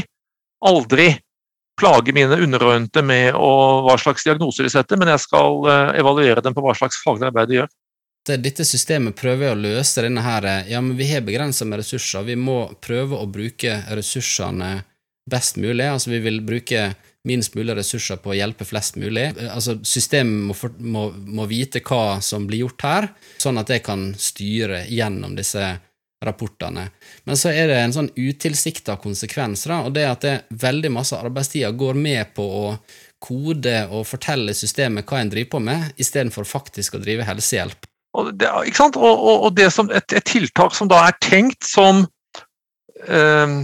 aldri plage mine underordnede med å, hva slags diagnoser de setter, men jeg skal uh, evaluere dem på hva slags faglig arbeid de gjør. Dette systemet prøver å løse denne her Ja, men vi har begrensa med ressurser. Vi må prøve å bruke ressursene best mulig. Altså, vi vil bruke minst mulig ressurser på å hjelpe flest mulig. Altså, systemet må, for, må, må, vite hva som blir gjort her, sånn at det kan styre gjennom disse rapportene. Men så er det en sånn utilsikta konsekvens, da, og det er at det veldig masse arbeidstida går med på å kode og fortelle systemet hva en driver på med, istedenfor faktisk å drive helsehjelp. Og det, og, og det som, et, et, tiltak som da er tenkt som øh,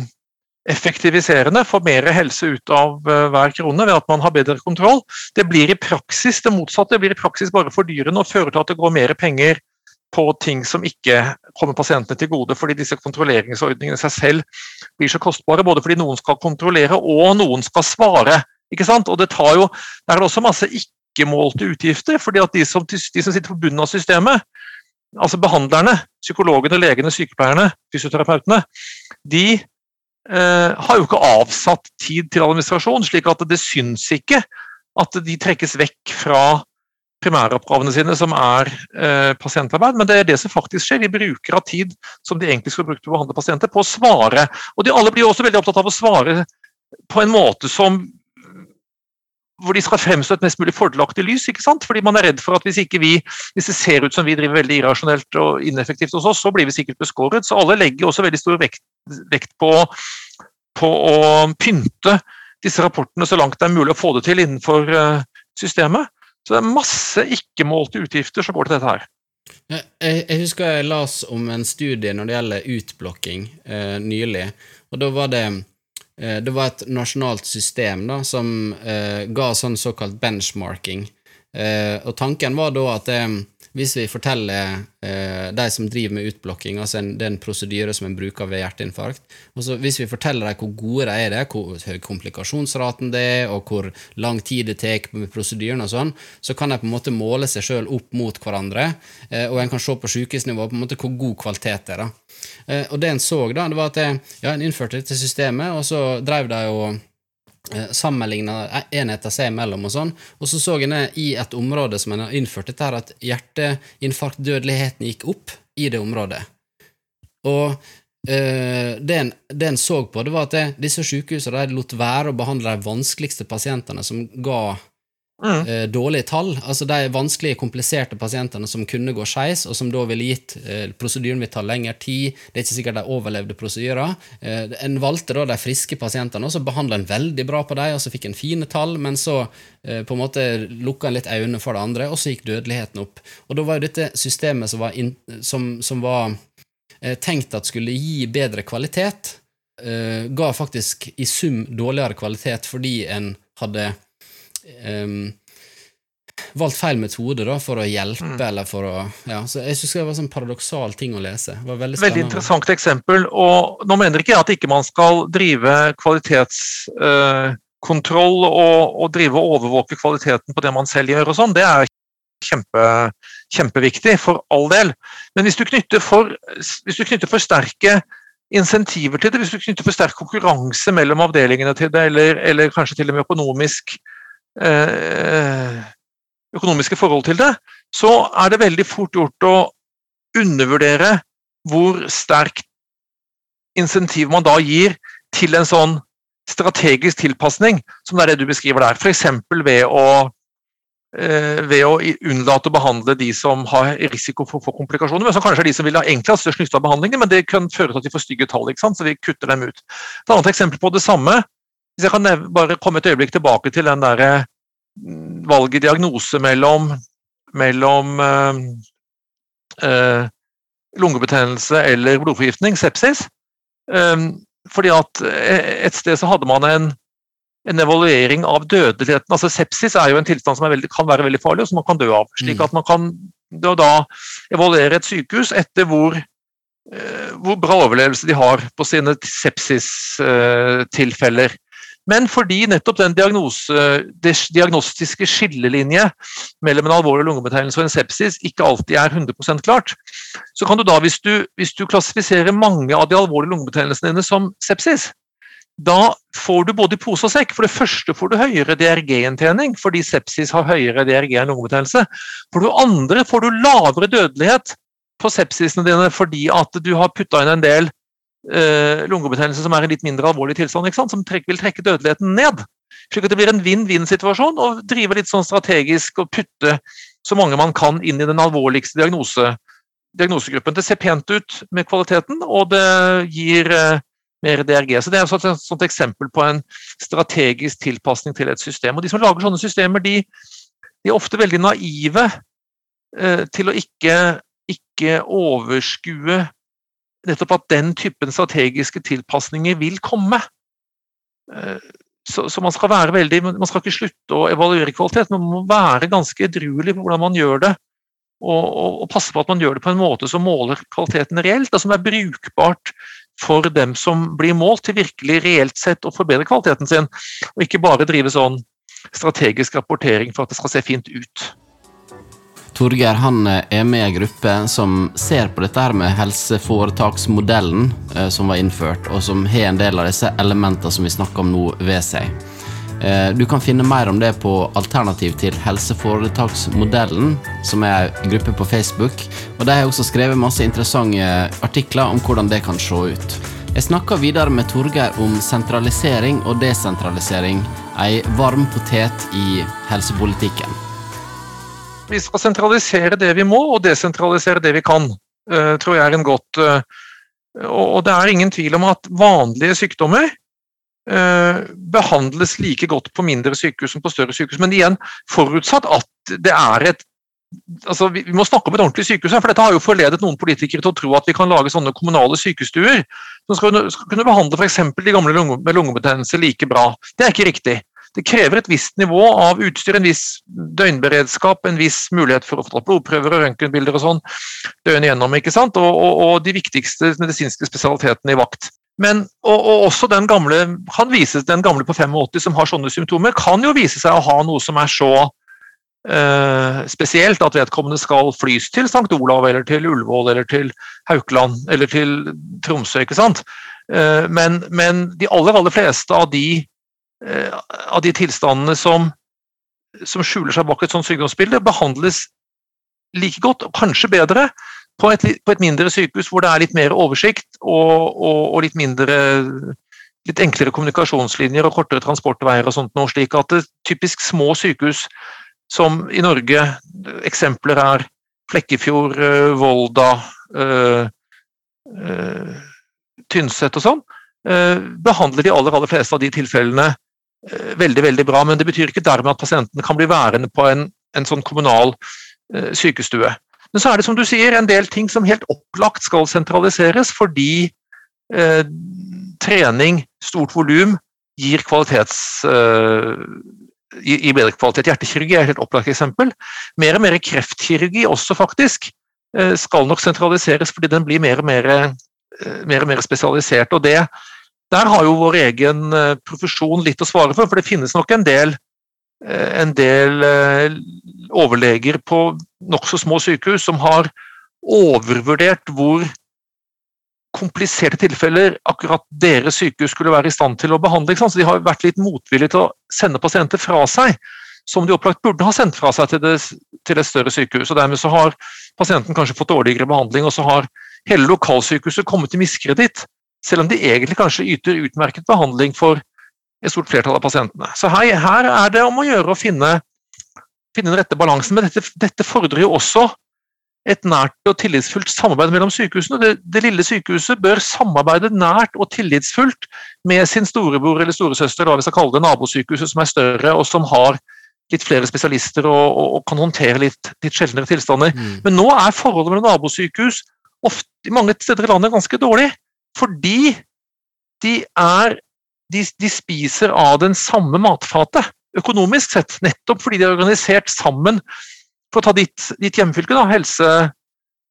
effektiviserende, får mer helse ut av uh, hver krone ved at man har bedre kontroll. Det blir i praksis det motsatte, det blir i praksis bare fordyrende og fører til at det går mer penger på ting som ikke kommer pasientene til gode, fordi disse kontrolleringsordningene i seg selv blir så kostbare, både fordi noen skal kontrollere og noen skal svare. ikke sant? Og det tar jo, Der er det også masse ikke-målte utgifter, fordi at de som, de som sitter på bunnen av systemet, altså behandlerne, psykologene, legene, sykepleierne, fysioterapeutene, de Eh, har jo ikke avsatt tid til administrasjon, slik at det syns ikke at de trekkes vekk fra primæroppgavene sine, som er eh, pasientarbeid, men det er det som faktisk skjer. De bruker av tid som de egentlig skulle brukt til å behandle pasienter, på å svare. Og de alle blir også veldig opptatt av å svare på en måte som hvor de skal fremstå et mest mulig fordelaktig lys. ikke sant? Fordi man er redd for at hvis, ikke vi, hvis det ser ut som vi driver veldig irrasjonelt og ineffektivt hos oss, så blir vi sikkert beskåret. Så alle legger også veldig stor vekt, vekt på, på, å pynte disse rapportene så langt det er mulig å få det til innenfor uh, systemet. Så det er masse ikke-målte utgifter som går til dette her. Jeg, husker jeg las om en studie når det gjelder utblokking eh, nylig. og da var det Eh, det var et nasjonalt system da, som eh, ga sånn såkalt benchmarking. Eh, og tanken var da at eh, hvis vi forteller eh, de som driver med utblokking, altså en, det er en prosedyre som en bruker ved hjerteinfarkt, så hvis vi forteller dem hvor gode de er, det, hvor høy komplikasjonsraten det er, og hvor lang tid det tar med prosedyren og sånn, så kan de på en måte måle seg sjøl opp mot hverandre, eh, og en kan se på sykehusnivå på en måte hvor god kvalitet det er. Eh, og det en så, da, det var at ja, en innførte dette systemet, og så drev de og Eh, sammenligna enheter seg imellom og sånn. Og så så en i et område som en har innført dette, her, at hjerteinfarktdødeligheten gikk opp i det området. Og uh, det, en, så på, det var at det, disse sykehusene lot være å behandle de vanskeligste pasientene som ga Mm. Eh, dårlige tall. Altså de vanskelige, kompliserte pasientene som kunne gå skeis, og som da ville gitt eh, Prosedyren vil ta lengre tid, det er ikke sikkert de overlevde prosedyrer. Eh, en valgte da de friske pasientene, og så behandla en veldig bra på dem, og så fikk en fine tall, men så eh, på en måte lukka en litt øynene for det andre, og så gikk dødeligheten opp. Og da var jo dette systemet som var, in, som, som var eh, tenkt at skulle gi bedre kvalitet, ga faktisk i sum dårligere kvalitet fordi en hadde um, valgt feil metode da, for å hjelpe, Mm. eller for å ja, så Jeg syns det var en sånn paradoksal ting å lese. Det var veldig Veldig interessant eksempel. og Nå mener ikke jeg at ikke man skal drive kvalitetskontroll og, og drive og overvåke kvaliteten på det man selv gjør og sånn. Det er kjempe, kjempeviktig, for all del. Men hvis du knytter for, hvis du knytter for sterke insentiver til det, hvis du knytter for sterk konkurranse mellom avdelingene til det, eller, eller kanskje til og med økonomisk eh, økonomiske forhold til det, så er det veldig fort gjort å undervurdere hvor sterkt insentiv man da gir til en sånn strategisk tilpasning, som det er det du beskriver der. F.eks. ved å eh, ved å unnlate å behandle de som har risiko for få komplikasjoner, men som kanskje er de som vil ha enklest størst nytte av behandlingen, men det kan føre til at de får stygge tall, så vi kutter dem ut. Et annet eksempel på det samme, hvis jeg kan bare komme et øyeblikk tilbake til den der mm, valget diagnose mellom, mellom eh, eh, lungebetennelse eller blodforgiftning, sepsis. Um, fordi at et sted så hadde man en, en evaluering av dødeligheten. Altså Sepsis er jo en tilstand som veldig, kan være veldig farlig, og som man kan dø av. Slik Mm. at man kan da, da evaluere et sykehus etter hvor, hvor bra overlevelse de har på sine sepsistilfeller. Men fordi nettopp den diagnostiske skillelinje mellom en alvorlig lungebetegnelse og en sepsis ikke alltid er 100% klart, så kan du da, hvis du, hvis du klassifiserer mange av de alvorlige lungebetegnelsene dine som sepsis, da får du både i pose og sekk. For det første får du høyere DRG-inntjening, fordi sepsis har høyere DRG enn lungebetennelse. For det andre får du lavere dødelighet på sepsisene dine fordi at du har putta inn en del eh, lungebetennelse som er en litt mindre alvorlig tilstand, som trekk, vil trekke dødeligheten ned. Slik at det blir en vinn-vinn-situasjon å drive litt sånn strategisk og putte så mange man kan inn i den alvorligste diagnose, diagnosegruppen. Det ser pent ut med kvaliteten, og det gir eh, mer DRG. Så Det er et sånt eksempel på en strategisk tilpasning til et system. Og De som lager sånne systemer, de, de er ofte veldig naive eh, til å ikke, ikke overskue nettopp at den typen strategiske tilpasninger vil komme. Eh, Så, så man skal være veldig, man skal ikke slutte å evaluere kvalitet, men man må være ganske edruelig på hvordan man gjør det. Og, og, og passe på at man gjør det på en måte som måler kvaliteten reelt, og som er brukbart for dem som blir målt, til virkelig reelt sett å forbedre kvaliteten sin. Og ikke bare drive sånn strategisk rapportering for at det skal se fint ut. Torgeir han eh, er med i en gruppe som ser på dette her med helseforetaksmodellen eh, som var innført, og som har en del av disse elementene som vi snakker om nå, ved seg. Eh, Du kan finne mer om det på Alternativ til helseforetaksmodellen, som er en gruppe på Facebook. Og De har også skrevet masse interessante artikler om hvordan det kan se ut. Jeg snakker videre med Torgeir om sentralisering og desentralisering, ei varm potet i helsepolitikken. Vi skal sentralisere det vi må, og desentralisere det vi kan. eh, tror jeg er en godt eh, Og det er ingen tvil om at vanlige sykdommer eh, behandles like godt på mindre sykehus som på større sykehus. Men igjen, forutsatt at det er et altså vi, må snakke om et ordentlig sykehus, for dette har jo forledet noen politikere til å tro at vi kan lage sånne kommunale sykestuer som skal, kunne- behandle f.eks. de gamle med lungebetennelse like bra. Det er ikke riktig. Det krever et visst nivå av utstyr, en viss døgnberedskap, en viss mulighet for å få tatt blodprøver og røntgenbilder og sånn døgnet gjennom. ikke sant? Og, og, og de viktigste medisinske spesialitetene i vakt. Men, og, og også den gamle, kan vise, den gamle på 85 som har sånne symptomer, kan jo vise seg å ha noe som er så Uh, spesielt at vedkommende skal flys til St. Olav eller til Ullevål eller til Haukeland eller til Tromsø. ikke sant? Uh, men, men de aller, aller fleste av de, av de tilstandene som, som skjuler seg bak et sånt sykdomsbilde, behandles like godt, og kanskje bedre, på et, på et mindre sykehus hvor det er litt mer oversikt og, og, og litt mindre litt enklere kommunikasjonslinjer og kortere transportveier og sånt noe, slik at det, typisk små sykehus som i Norge, eksempler er Flekkefjord, eh, Volda, øh, øh, Tynset og sånn, Øh, behandler de aller, aller fleste av de tilfellene eh, veldig, veldig bra, men det betyr ikke dermed at pasientene kan bli værende på en, en sånn kommunal eh, sykestue. Men så er det som du sier, en del ting som helt opplagt skal sentraliseres, fordi eh, trening, stort volum, gir kvalitets, eh, i bedre kvalitet. Hjertekirurgi er et helt opplagt eksempel. Mer og mer kreftkirurgi også, faktisk, eh, skal nok sentraliseres fordi den blir mer og mer, eh, mer, og mer spesialisert. og det der har jo vår egen profesjon litt å svare for, for det finnes nok en del, en del overleger på nokså små sykehus som har overvurdert hvor kompliserte tilfeller akkurat deres sykehus skulle være i stand til å behandle. Så de har vært litt motvillige til å sende pasienter fra seg, som de opplagt burde ha sendt fra seg til, det, til et større sykehus. og Dermed så har pasienten kanskje fått dårligere behandling, og så har hele lokalsykehuset kommet til miskreditt, selv om de egentlig kanskje yter utmerket behandling for et stort flertall av pasientene. Så her, her er det om å gjøre å finne, finne den rette balansen, men dette, dette fordrer jo også et nært og tillitsfullt samarbeid mellom sykehusene. Det, det, lille sykehuset bør samarbeide nært og tillitsfullt med sin storebror eller storesøster, da vi skal kalle det nabosykehuset, som er større og som har litt flere spesialister og, og, og kan håndtere litt, litt sjeldnere tilstander. Mm. Men nå er forholdet mellom nabosykehus ofte, mange steder i landet ganske dårlig, fordi de, er, de, de spiser av den samme matfatet, økonomisk sett, nettopp fordi de er organisert sammen for å ta ditt, ditt hjemfylke, da, Helse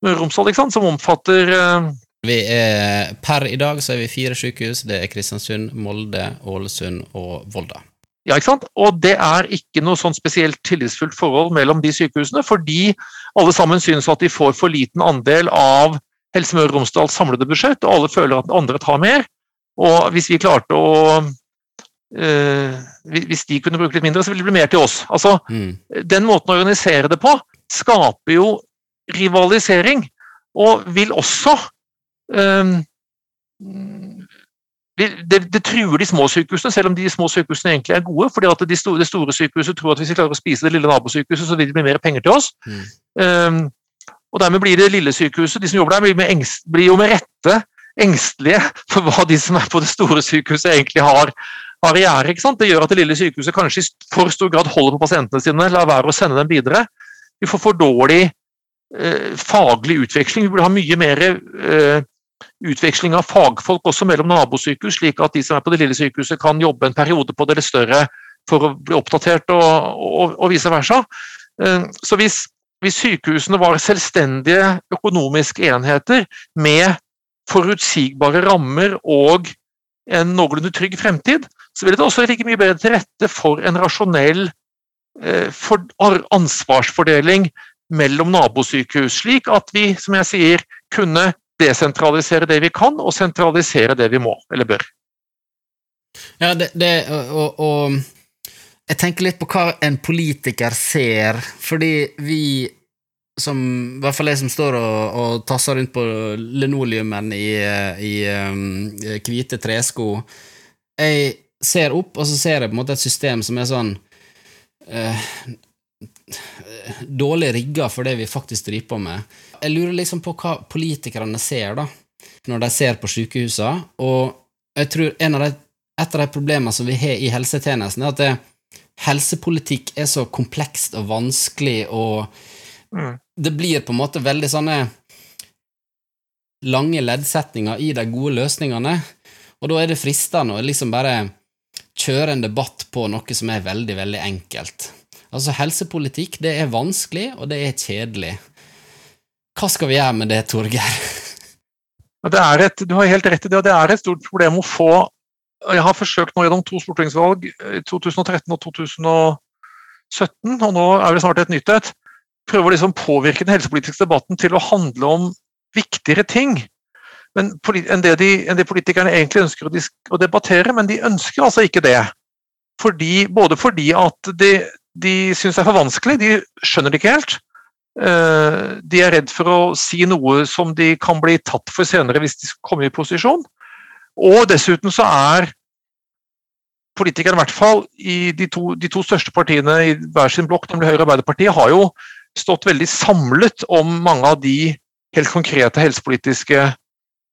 Møre og Romsdal, som omfatter uh... vi er, Per i dag så er vi fire sykehus. Det er Kristiansund, Molde, Ålesund og Volda. Ja, ikke sant? Og det er ikke noe sånn spesielt tillitsfullt forhold mellom de sykehusene, fordi alle sammen synes at de får for liten andel av Helse Møre og Romsdals samlede budsjett, og alle føler at andre tar mer. Og hvis vi klarte å Uh, hvis de kunne bruke litt mindre, så ville det bli mer til oss. Altså, mm. Den måten å organisere det på skaper jo rivalisering, og vil også um, det, det, truer de små sykehusene, selv om de små sykehusene egentlig er gode. fordi at de store, Det store sykehuset tror at hvis vi klarer å spise det lille nabosykehuset, så vil det bli mer penger til oss. Mm. Um, og Dermed blir det lille sykehuset, de som jobber der, blir, engst, blir jo med rette engstelige for hva de som er på det store sykehuset egentlig har, barriere. ikke sant? Det gjør at det lille sykehuset kanskje i for stor grad holder på pasientene sine, lar være å sende dem videre. Vi får for dårlig eh, faglig utveksling. Vi burde ha mye mer eh, utveksling av fagfolk også mellom nabosykehus, slik at de som er på det lille sykehuset kan jobbe en periode på det større for å bli oppdatert, og, og, og vice versa. Eh, så hvis, hvis sykehusene var selvstendige økonomiske enheter med forutsigbare rammer og en noenlunde trygg fremtid, så ville det også ligge mye bedre til rette for en rasjonell eh, ansvarsfordeling mellom nabosykehus, slik at vi, som jeg sier, kunne desentralisere det vi kan, og sentralisere det vi må, eller bør. Ja, det, det og, og, jeg tenker litt på hva en politiker ser, fordi vi som I hvert fall jeg som står og, og tasser rundt på linoleumen i, i um, hvite tresko Jeg ser opp, og så ser jeg på en måte et system som er sånn uh, Dårlig rigga for det vi faktisk driver på med. Jeg lurer liksom på hva politikerne ser, da, når de ser på sykehusene, og jeg tror en av de, et av de problemene som vi har i helsetjenesten, er at det, helsepolitikk er så komplekst og vanskelig, og mm. det blir på en måte veldig sånne lange leddsetninger i de gode løsningene, og da er det fristende å liksom bare kjøre en debatt på noe som er veldig, veldig enkelt. Altså, helsepolitikk, det er vanskelig, og det er kjedelig. Hva skal vi gjøre med det, Torgeir? Det et, du har helt rett i det, og det er et stort problem å få Jeg har forsøkt nå gjennom to stortingsvalg, i 2013 og 2017, og nå er det snart et nytt et. Prøve å liksom påvirke den helsepolitiske debatten til å handle om viktigere ting men, enn, det de, enn det politikerne egentlig ønsker å, debattere, men de ønsker altså ikke det. Fordi, både fordi at de, de syns det er for vanskelig, de skjønner det ikke helt. Uh, de er redd for å si noe som de kan bli tatt for senere hvis de kommer i posisjon. Og dessuten så er politikerne, i hvert fall i de to, de to største partiene i hver sin blokk, nemlig Høyre og Arbeiderpartiet, har jo stått veldig samlet om mange av de helt konkrete helsepolitiske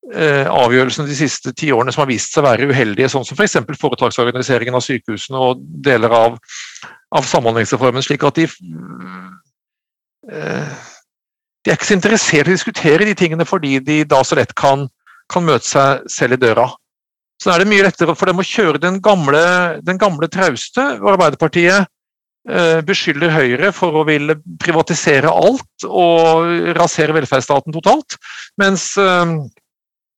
Eh, avgjørelsene de siste ti årene som har vist seg å være uheldige, sånn som f.eks. For foretaksorganiseringen av sykehusene og deler av, av Samhandlingsreformen. slik at de eh, de er ikke så interessert i å diskutere de tingene fordi de da så lett kan, kan møte seg selv i døra. Så er det mye lettere for dem å kjøre den gamle, den gamle trauste, og Arbeiderpartiet beskylder Høyre for å ville privatisere alt og rasere velferdsstaten totalt. Mens,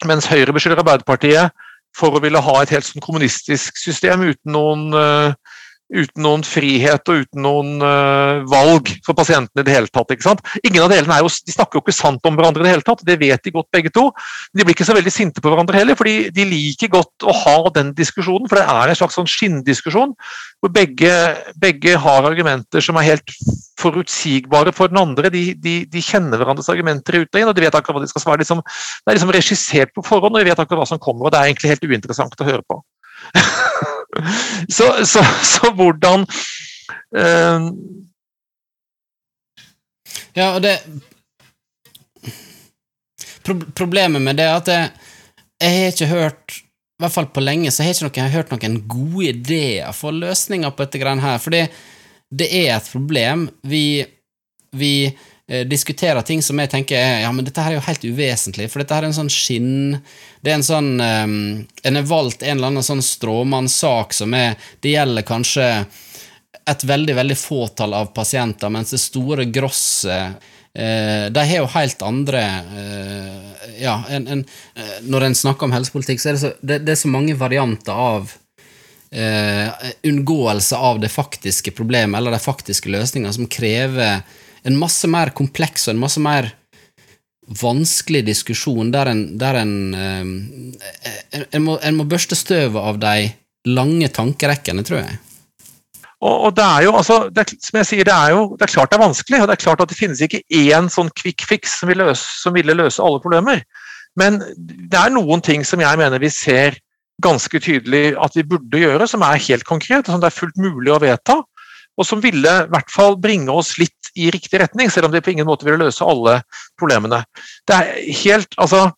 mens Høyre beskylder Arbeiderpartiet for å ville ha et helt sånn kommunistisk system uten noen uten noen frihet og uten noen uh, valg for pasientene i det hele tatt. ikke sant? Ingen av delene er jo, de snakker jo ikke sant om hverandre i det hele tatt, det vet de godt begge to. De blir ikke så veldig sinte på hverandre heller, fordi de liker godt å ha den diskusjonen. For det er en slags sånn skinndiskusjon hvor begge, begge, har argumenter som er helt forutsigbare for den andre. De, de, de kjenner hverandres argumenter ut og inn, og de vet akkurat hva de skal svare. Liksom, det er liksom regissert på forhånd, og de vet akkurat hva som kommer. og Det er egentlig helt uinteressant å høre på. så, så, så, hvordan uh... Ja, og det Pro Problemet med det er at jeg, jeg har ikke hørt i hvert fall på lenge så har jeg ikke noen, hørt noen gode ideer for løsninger på dette greiene her. Fordi det er et problem. Vi, vi diskuterer ting som jeg tenker er ja, men dette her er jo helt uvesentlig, for dette her er en sånn skinn Det er en sånn um, En har valgt en eller annen sånn stråmannssak som er Det gjelder kanskje et veldig, veldig fåtall av pasienter, mens det store grosset eh, de har jo helt andre eh, Ja, en, en, eh, når en snakker om helsepolitikk, så er det så, det, det er så mange varianter av eh, unngåelse av det faktiske problemet eller de faktiske løsningene som krever en masse mer kompleks og en masse mer vanskelig diskusjon der en, der en, eh, en, må, en må børste støvet av de lange tankerekkene, tror jeg. Og, og det er jo, altså, det, som jeg sier, det er jo det er klart det er vanskelig, og det er klart at det finnes ikke én sånn quick fix som, vil løse, som ville løse alle problemer. Men det er noen ting som jeg mener vi ser ganske tydelig at vi burde gjøre, som er helt konkret, og som det er fullt mulig å vedta og som ville i hvert fall bringe oss litt i riktig retning, selv om det på ingen måte ville løse alle problemene. Det er helt, altså,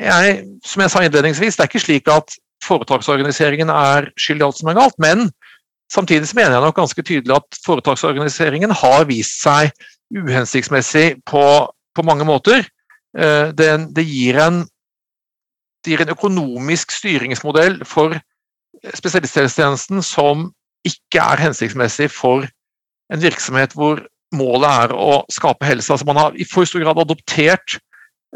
jeg, Som jeg sa innledningsvis, det er ikke slik at foretaksorganiseringen er skyld i alt som er galt, men samtidig så mener jeg nok ganske tydelig at foretaksorganiseringen har vist seg uhensiktsmessig på, på mange måter. Eh, det, det, gir en, det gir en økonomisk styringsmodell for spesialisthelsetjenesten som ikke er hensiktsmessig for en virksomhet hvor målet er å skape helse. Altså man har i for stor grad adoptert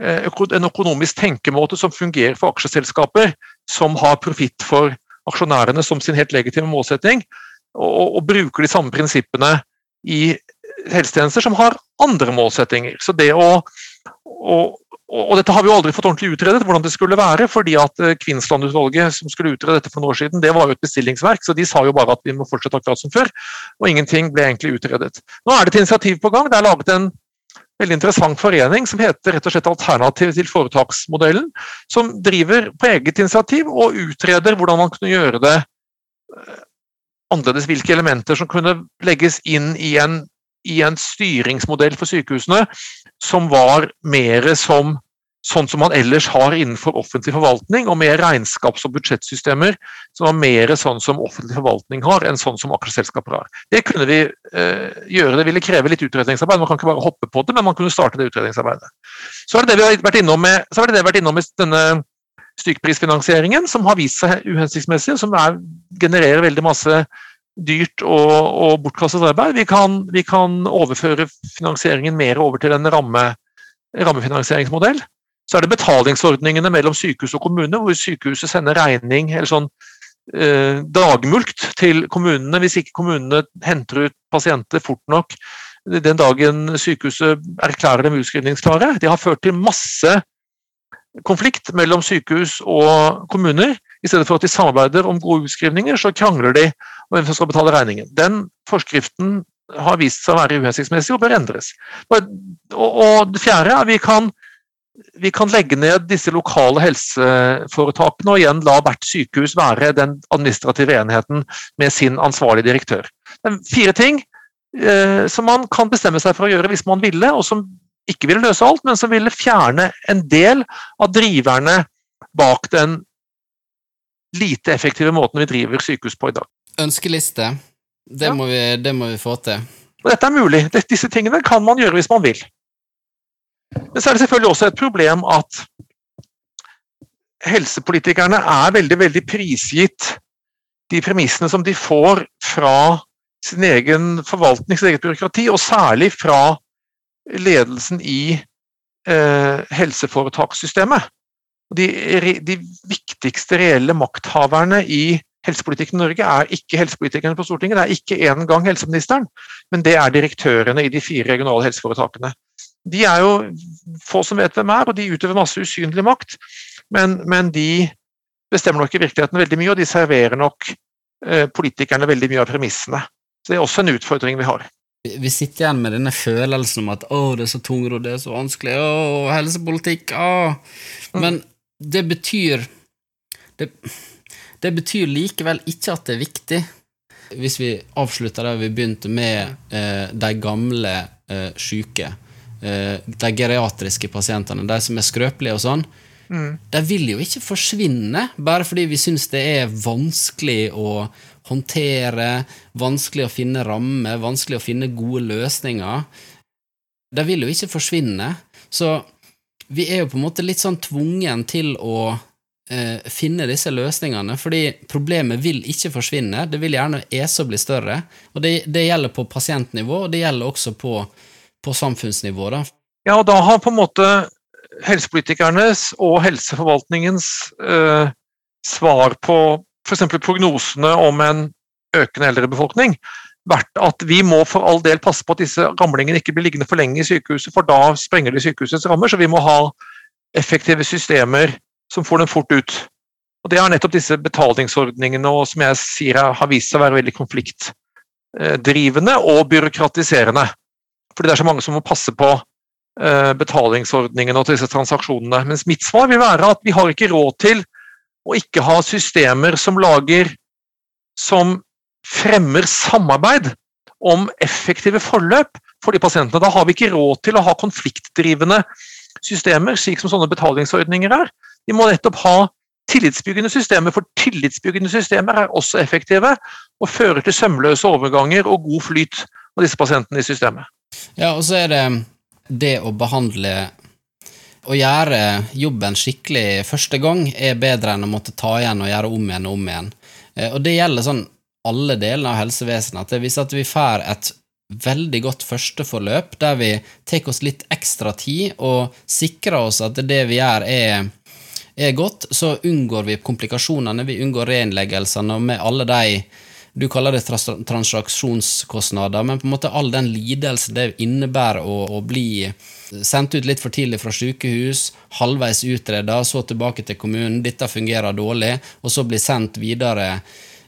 eh, en økonomisk tenkemåte som fungerer for aksjeselskaper som har profitt for aksjonærene som sin helt legitime målsetting, og, og bruker de samme prinsippene i helsetjenester som har andre målsettinger. Så det å, å, og dette har vi jo aldri fått ordentlig utredet, hvordan det skulle være. fordi at eh, Kvinnsland-utvalget som skulle utrede dette for noen år siden, det var jo et bestillingsverk, så de sa jo bare at vi må fortsette akkurat som før. Og ingenting ble egentlig utredet. Nå er det et initiativ på gang. Det er laget en veldig interessant forening som heter rett og slett Alternativ til foretaksmodellen, som driver på eget initiativ og utreder hvordan man kunne gjøre det eh, annerledes. Hvilke elementer som kunne legges inn i en i en styringsmodell for sykehusene som var mer som sånn som man ellers har innenfor offentlig forvaltning, og med regnskaps- og budsjettsystemer som var mer sånn som offentlig forvaltning har, enn sånn som aksjeselskaper har. Det kunne vi eh, gjøre. Det ville kreve litt utredningsarbeid. Man kan ikke bare hoppe på det, men man kunne starte det utredningsarbeidet. Så er det det vi har vært innom med, så er det det vært innom med denne stykkprisfinansieringen, som har vist seg uhensiktsmessig, og som er, genererer veldig masse dyrt og, og bortkastet arbeid. Vi kan, vi kan, overføre finansieringen mer over til en ramme, rammefinansieringsmodell. Så er det betalingsordningene mellom sykehus og kommune, hvor sykehuset sender regning eller sånn eh, dagmulkt til kommunene hvis ikke kommunene henter ut pasienter fort nok den dagen sykehuset erklærer dem utskrivningsklare. Det har ført til masse konflikt mellom sykehus og kommuner. I stedet for at de samarbeider om gode utskrivninger, så krangler de om hvem som skal betale regningen. Den forskriften har vist seg å være uhensiktsmessig og bør endres. Og det fjerde er at vi kan, vi kan legge ned disse lokale helseforetakene og igjen la hvert sykehus være den administrative enheten med sin ansvarlige direktør. Det er fire ting eh, som man kan bestemme seg for å gjøre hvis man ville, og som ikke ville løse alt, men som ville fjerne en del av driverne bak den lite effektive måten vi driver sykehus på i dag. Ønskeliste. Det, ja. må, vi, det må vi få til. Og dette er mulig. Disse tingene kan man gjøre hvis man vil. Men så er det selvfølgelig også et problem at helsepolitikerne er veldig, veldig prisgitt de premissene som de får fra sin egen forvaltning, sitt eget byråkrati, og særlig fra ledelsen i eh, helseforetakssystemet. De, de, viktigste reelle makthaverne i helsepolitikken i Norge er ikke helsepolitikerne på Stortinget, det er ikke engang helseministeren, men det er direktørene i de fire regionale helseforetakene. De er jo få som vet hvem er, og de utøver masse usynlig makt, men, men de bestemmer nok i virkeligheten veldig mye, og de serverer nok eh, politikerne veldig mye av premissene. Så Det er også en utfordring vi har. Vi sitter igjen med denne følelsen om at å, det er så tungrodd, det er så vanskelig, å, helsepolitikk, å. Mm. Det betyr det, det, betyr likevel ikke at det er viktig. Hvis vi avslutter der vi begynte, med eh, de gamle eh, syke, eh, de geriatriske pasientene, de som er skrøpelige og sånn, mm. de vil jo ikke forsvinne bare fordi vi syns det er vanskelig å håndtere, vanskelig å finne rammer, vanskelig å finne gode løsninger. De vil jo ikke forsvinne. Så vi er jo på en måte litt sånn tvungen til å eh, finne disse løsningene, fordi problemet vil ikke forsvinne. Det vil gjerne ese og bli større. Og det, det, gjelder på pasientnivå, og det gjelder også på, på samfunnsnivå. Da. Ja, og da har på en måte helsepolitikernes og helseforvaltningens eh, svar på f.eks. prognosene om en økende eldrebefolkning vært at vi må for all del passe på at disse ramlingene ikke blir liggende for lenge i sykehuset, for da sprenger de sykehusets rammer. Så vi må ha effektive systemer som får dem fort ut. Og Det er nettopp disse betalingsordningene og som jeg sier har vist seg å være veldig konfliktdrivende og byråkratiserende. Fordi det er så mange som må passe på eh, betalingsordningene og disse transaksjonene. Mens mitt svar vil være at vi har ikke råd til å ikke ha systemer som lager som fremmer samarbeid om effektive forløp for de pasientene. Da har vi ikke råd til å ha konfliktdrivende systemer, slik som sånne betalingsordninger er. Vi må nettopp ha tillitsbyggende systemer, for tillitsbyggende systemer er også effektive og fører til sømløse overganger og god flyt av disse pasientene i systemet. Ja, og så er det det å behandle å gjøre jobben skikkelig første gang er bedre enn å måtte ta igjen og gjøre om igjen og om igjen. Eh, og det gjelder sånn alle delene av helsevesenet. At hvis at vi får et veldig godt førsteforløp der vi tar oss litt ekstra tid og sikrer oss at det vi gjør, er, er godt, så unngår vi komplikasjonene, vi unngår reinnleggelsene, og med alle de du kaller det transaksjonskostnader, men på en måte all den lidelse det innebærer å, å bli sendt ut litt for tidlig fra sykehus, halvveis utreda, så tilbake til kommunen, dette fungerer dårlig, og så bli sendt videre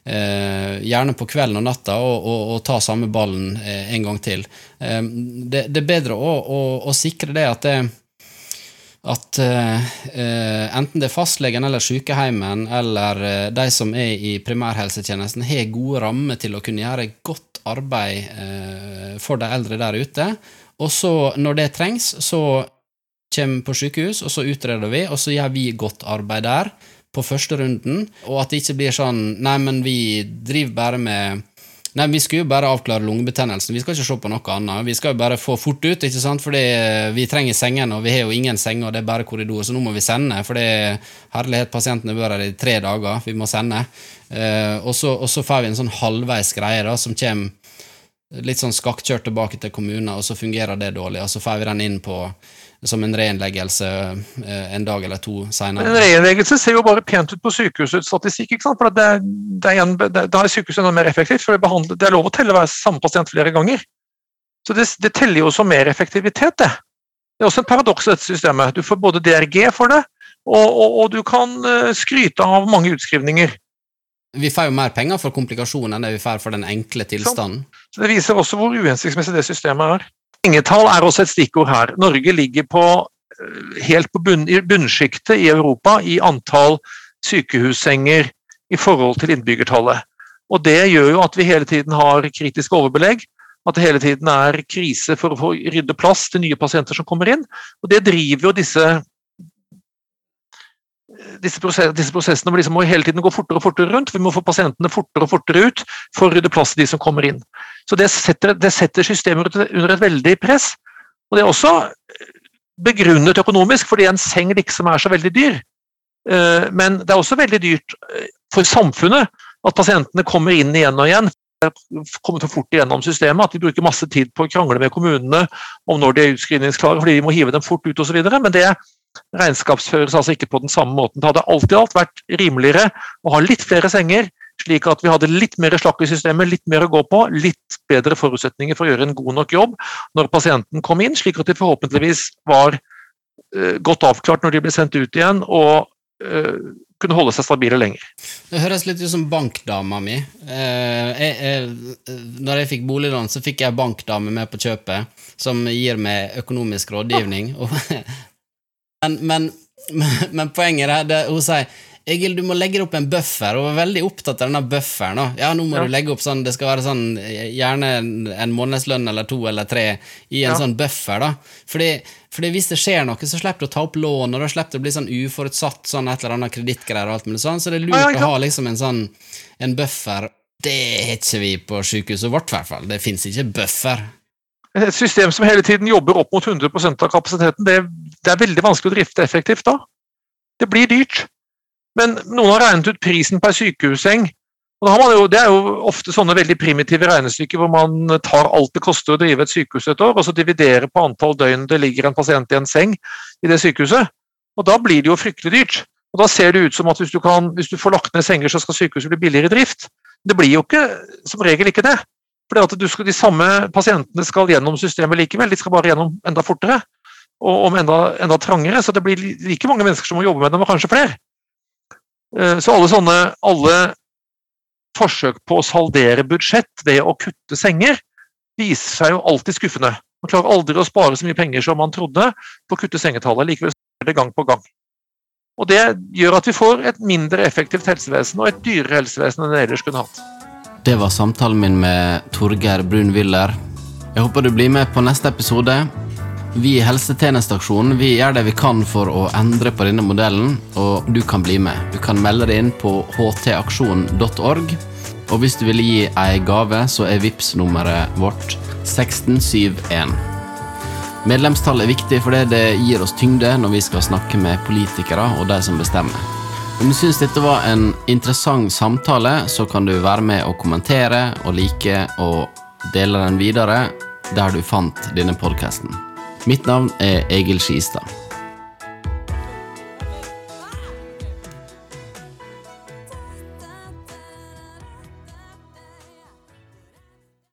Eh, gjerne på kvelden og natta, og, og, og ta samme ballen eh, en gang til. Eh, det, det, er bedre å, å, å sikre det at, det, at enten det er fastlegen eller sykehjemmen eller de som er i primærhelsetjenesten, har gode rammer til å kunne gjøre godt arbeid for de eldre der ute. Og så, når det trengs, så kommer på sykehus, og så utreder vi, og så gjør vi godt arbeid der på første runden, og at det ikke blir sånn Nei, men vi driver bare med Nei, vi skal jo bare avklare lungebetennelsen, vi skal ikke se på noe annet. Vi skal jo bare få fort ut, ikke sant, fordi vi trenger sengene, og vi har jo ingen senger, og det er bare korridor, så nå må vi sende, for det er herlighet, pasientene bør her i tre dager, vi må sende. Eh, og, så, og, så, får vi en sånn halvveis greie da, som kommer litt sånn skakkjørt tilbake til kommunen, og så fungerer det dårlig, og så får vi den inn på som en reinnleggelse eh, en dag eller to senere. En reinnleggelse ser jo bare pent ut på sykehusets statistikk. ikke sant? For det, det er, Da er sykehuset enda mer effektivt, for det, er lov å telle hver samme pasient flere ganger. Så det, det teller jo som mer effektivitet, det. Det er også en paradoks i dette systemet. Du får både DRG for det, og, og, og du kan eh, skryte av mange utskrivninger. Vi får jo mer penger for komplikasjonen enn det vi får for den enkle tilstanden. Så Det viser også hvor uhensiktsmessig det systemet er. Pengetall er også et stikkord her. Norge ligger på, eh, helt på bunn, bunnsjiktet i Europa i antall sykehussenger i forhold til innbyggertallet. Og Det gjør jo at vi hele tiden har kritisk overbelegg. At det hele tiden er krise for å få rydde plass til nye pasienter som kommer inn. Og Det driver jo disse disse, prosess, disse prosessene liksom må hele tiden gå fortere og fortere rundt. Vi må få pasientene fortere og fortere ut for å rydde plass til de som kommer inn. Så Det setter, det setter systemet under et veldig press. Og Det er også begrunnet økonomisk, fordi en seng liksom er så veldig dyr. Eh, men det er også veldig dyrt eh, for samfunnet at pasientene kommer inn igjen og igjen. kommet for fort igjennom systemet, at de bruker masse tid på å krangle med kommunene om når de er utskrivningsklare fordi de må hive dem fort ut osv. Men det regnskapsføres altså ikke på den samme måten. Det hadde alltid alt vært rimeligere å ha litt flere senger, slik at vi hadde litt mer slakk i systemet, litt mer å gå på, litt bedre forutsetninger for å gjøre en god nok jobb når pasienten kom inn, slik at de forhåpentligvis var uh, godt avklart når de ble sendt ut igjen og uh, kunne holde seg stabile lenger. Det høres litt ut som bankdama mi. Uh, jeg, jeg, når jeg fikk boliglån, så fikk jeg bankdame med på kjøpet, som gir meg økonomisk rådgivning. men, men, men, poenget er det hun sier Egil, du må legge opp en buffer. Hun var veldig opptatt av denne bufferen. Ja, nå må ja. du legge opp sånn, Det skal være sånn gjerne en månedslønn eller to eller tre i en ja. sånn buffer. da. Fordi, fordi, hvis det skjer noe, så slipper du å ta opp lån, og da slipper du å bli sånn uforutsatt sånn et eller annet kredittgreier og alt mulig sånn. Så det er lurt ja, å ha liksom en sånn en buffer. Det har ikke vi på sykehuset vårt, i hvert fall. Det fins ikke buffer. Et system som hele tiden jobber opp mot 100% av kapasiteten, det, det er veldig vanskelig å drifte effektivt da. Det blir dyrt. Men noen har regnet ut prisen per sykehusseng. Jo, det er jo ofte sånne veldig primitive regnestykker hvor man tar alt det koster å drive et sykehus et år, og så dividerer på antall døgn det ligger en pasient i en seng i det sykehuset. Og Da blir det jo fryktelig dyrt. Og Da ser det ut som at hvis du, kan, hvis du får lagt ned senger, så skal sykehuset bli billigere i drift. Det blir jo ikke, som regel ikke det. At De samme pasientene skal gjennom systemet likevel, de skal bare gjennom enda fortere og om enda, enda trangere. Så det blir like mange mennesker som må jobbe med dem, og kanskje flere. Eh, så alle sånne alle forsøk på å saldere budsjett ved å kutte senger, viser seg jo alltid skuffende. Man klarer aldri å spare så mye penger som man trodde på å kutte sengetallet. Likevel skjer det gang på gang. Og Det gjør at vi får et mindre effektivt helsevesen og et dyrere helsevesen enn det ellers kunne hatt. Det var samtalen min med Torgeir Brun-Willer. Jeg håper du blir med på neste episode. Vi i Helsetjenesteaksjonen vi gjør det vi kan for å endre på denne modellen, og du kan bli med. Du kan melde deg inn på htaksjon.org. Og hvis du vil gi ei gave, så er VIPS nummeret vårt 1671. Medlemstallet er viktig fordi det gir oss tyngde når vi skal snakke med politikere og de som bestemmer. Om du syns dette var en interessant samtale, så kan du være med og kommentere og like og dele den videre der du fant denne podkasten. Mitt navn er Egil Skistad.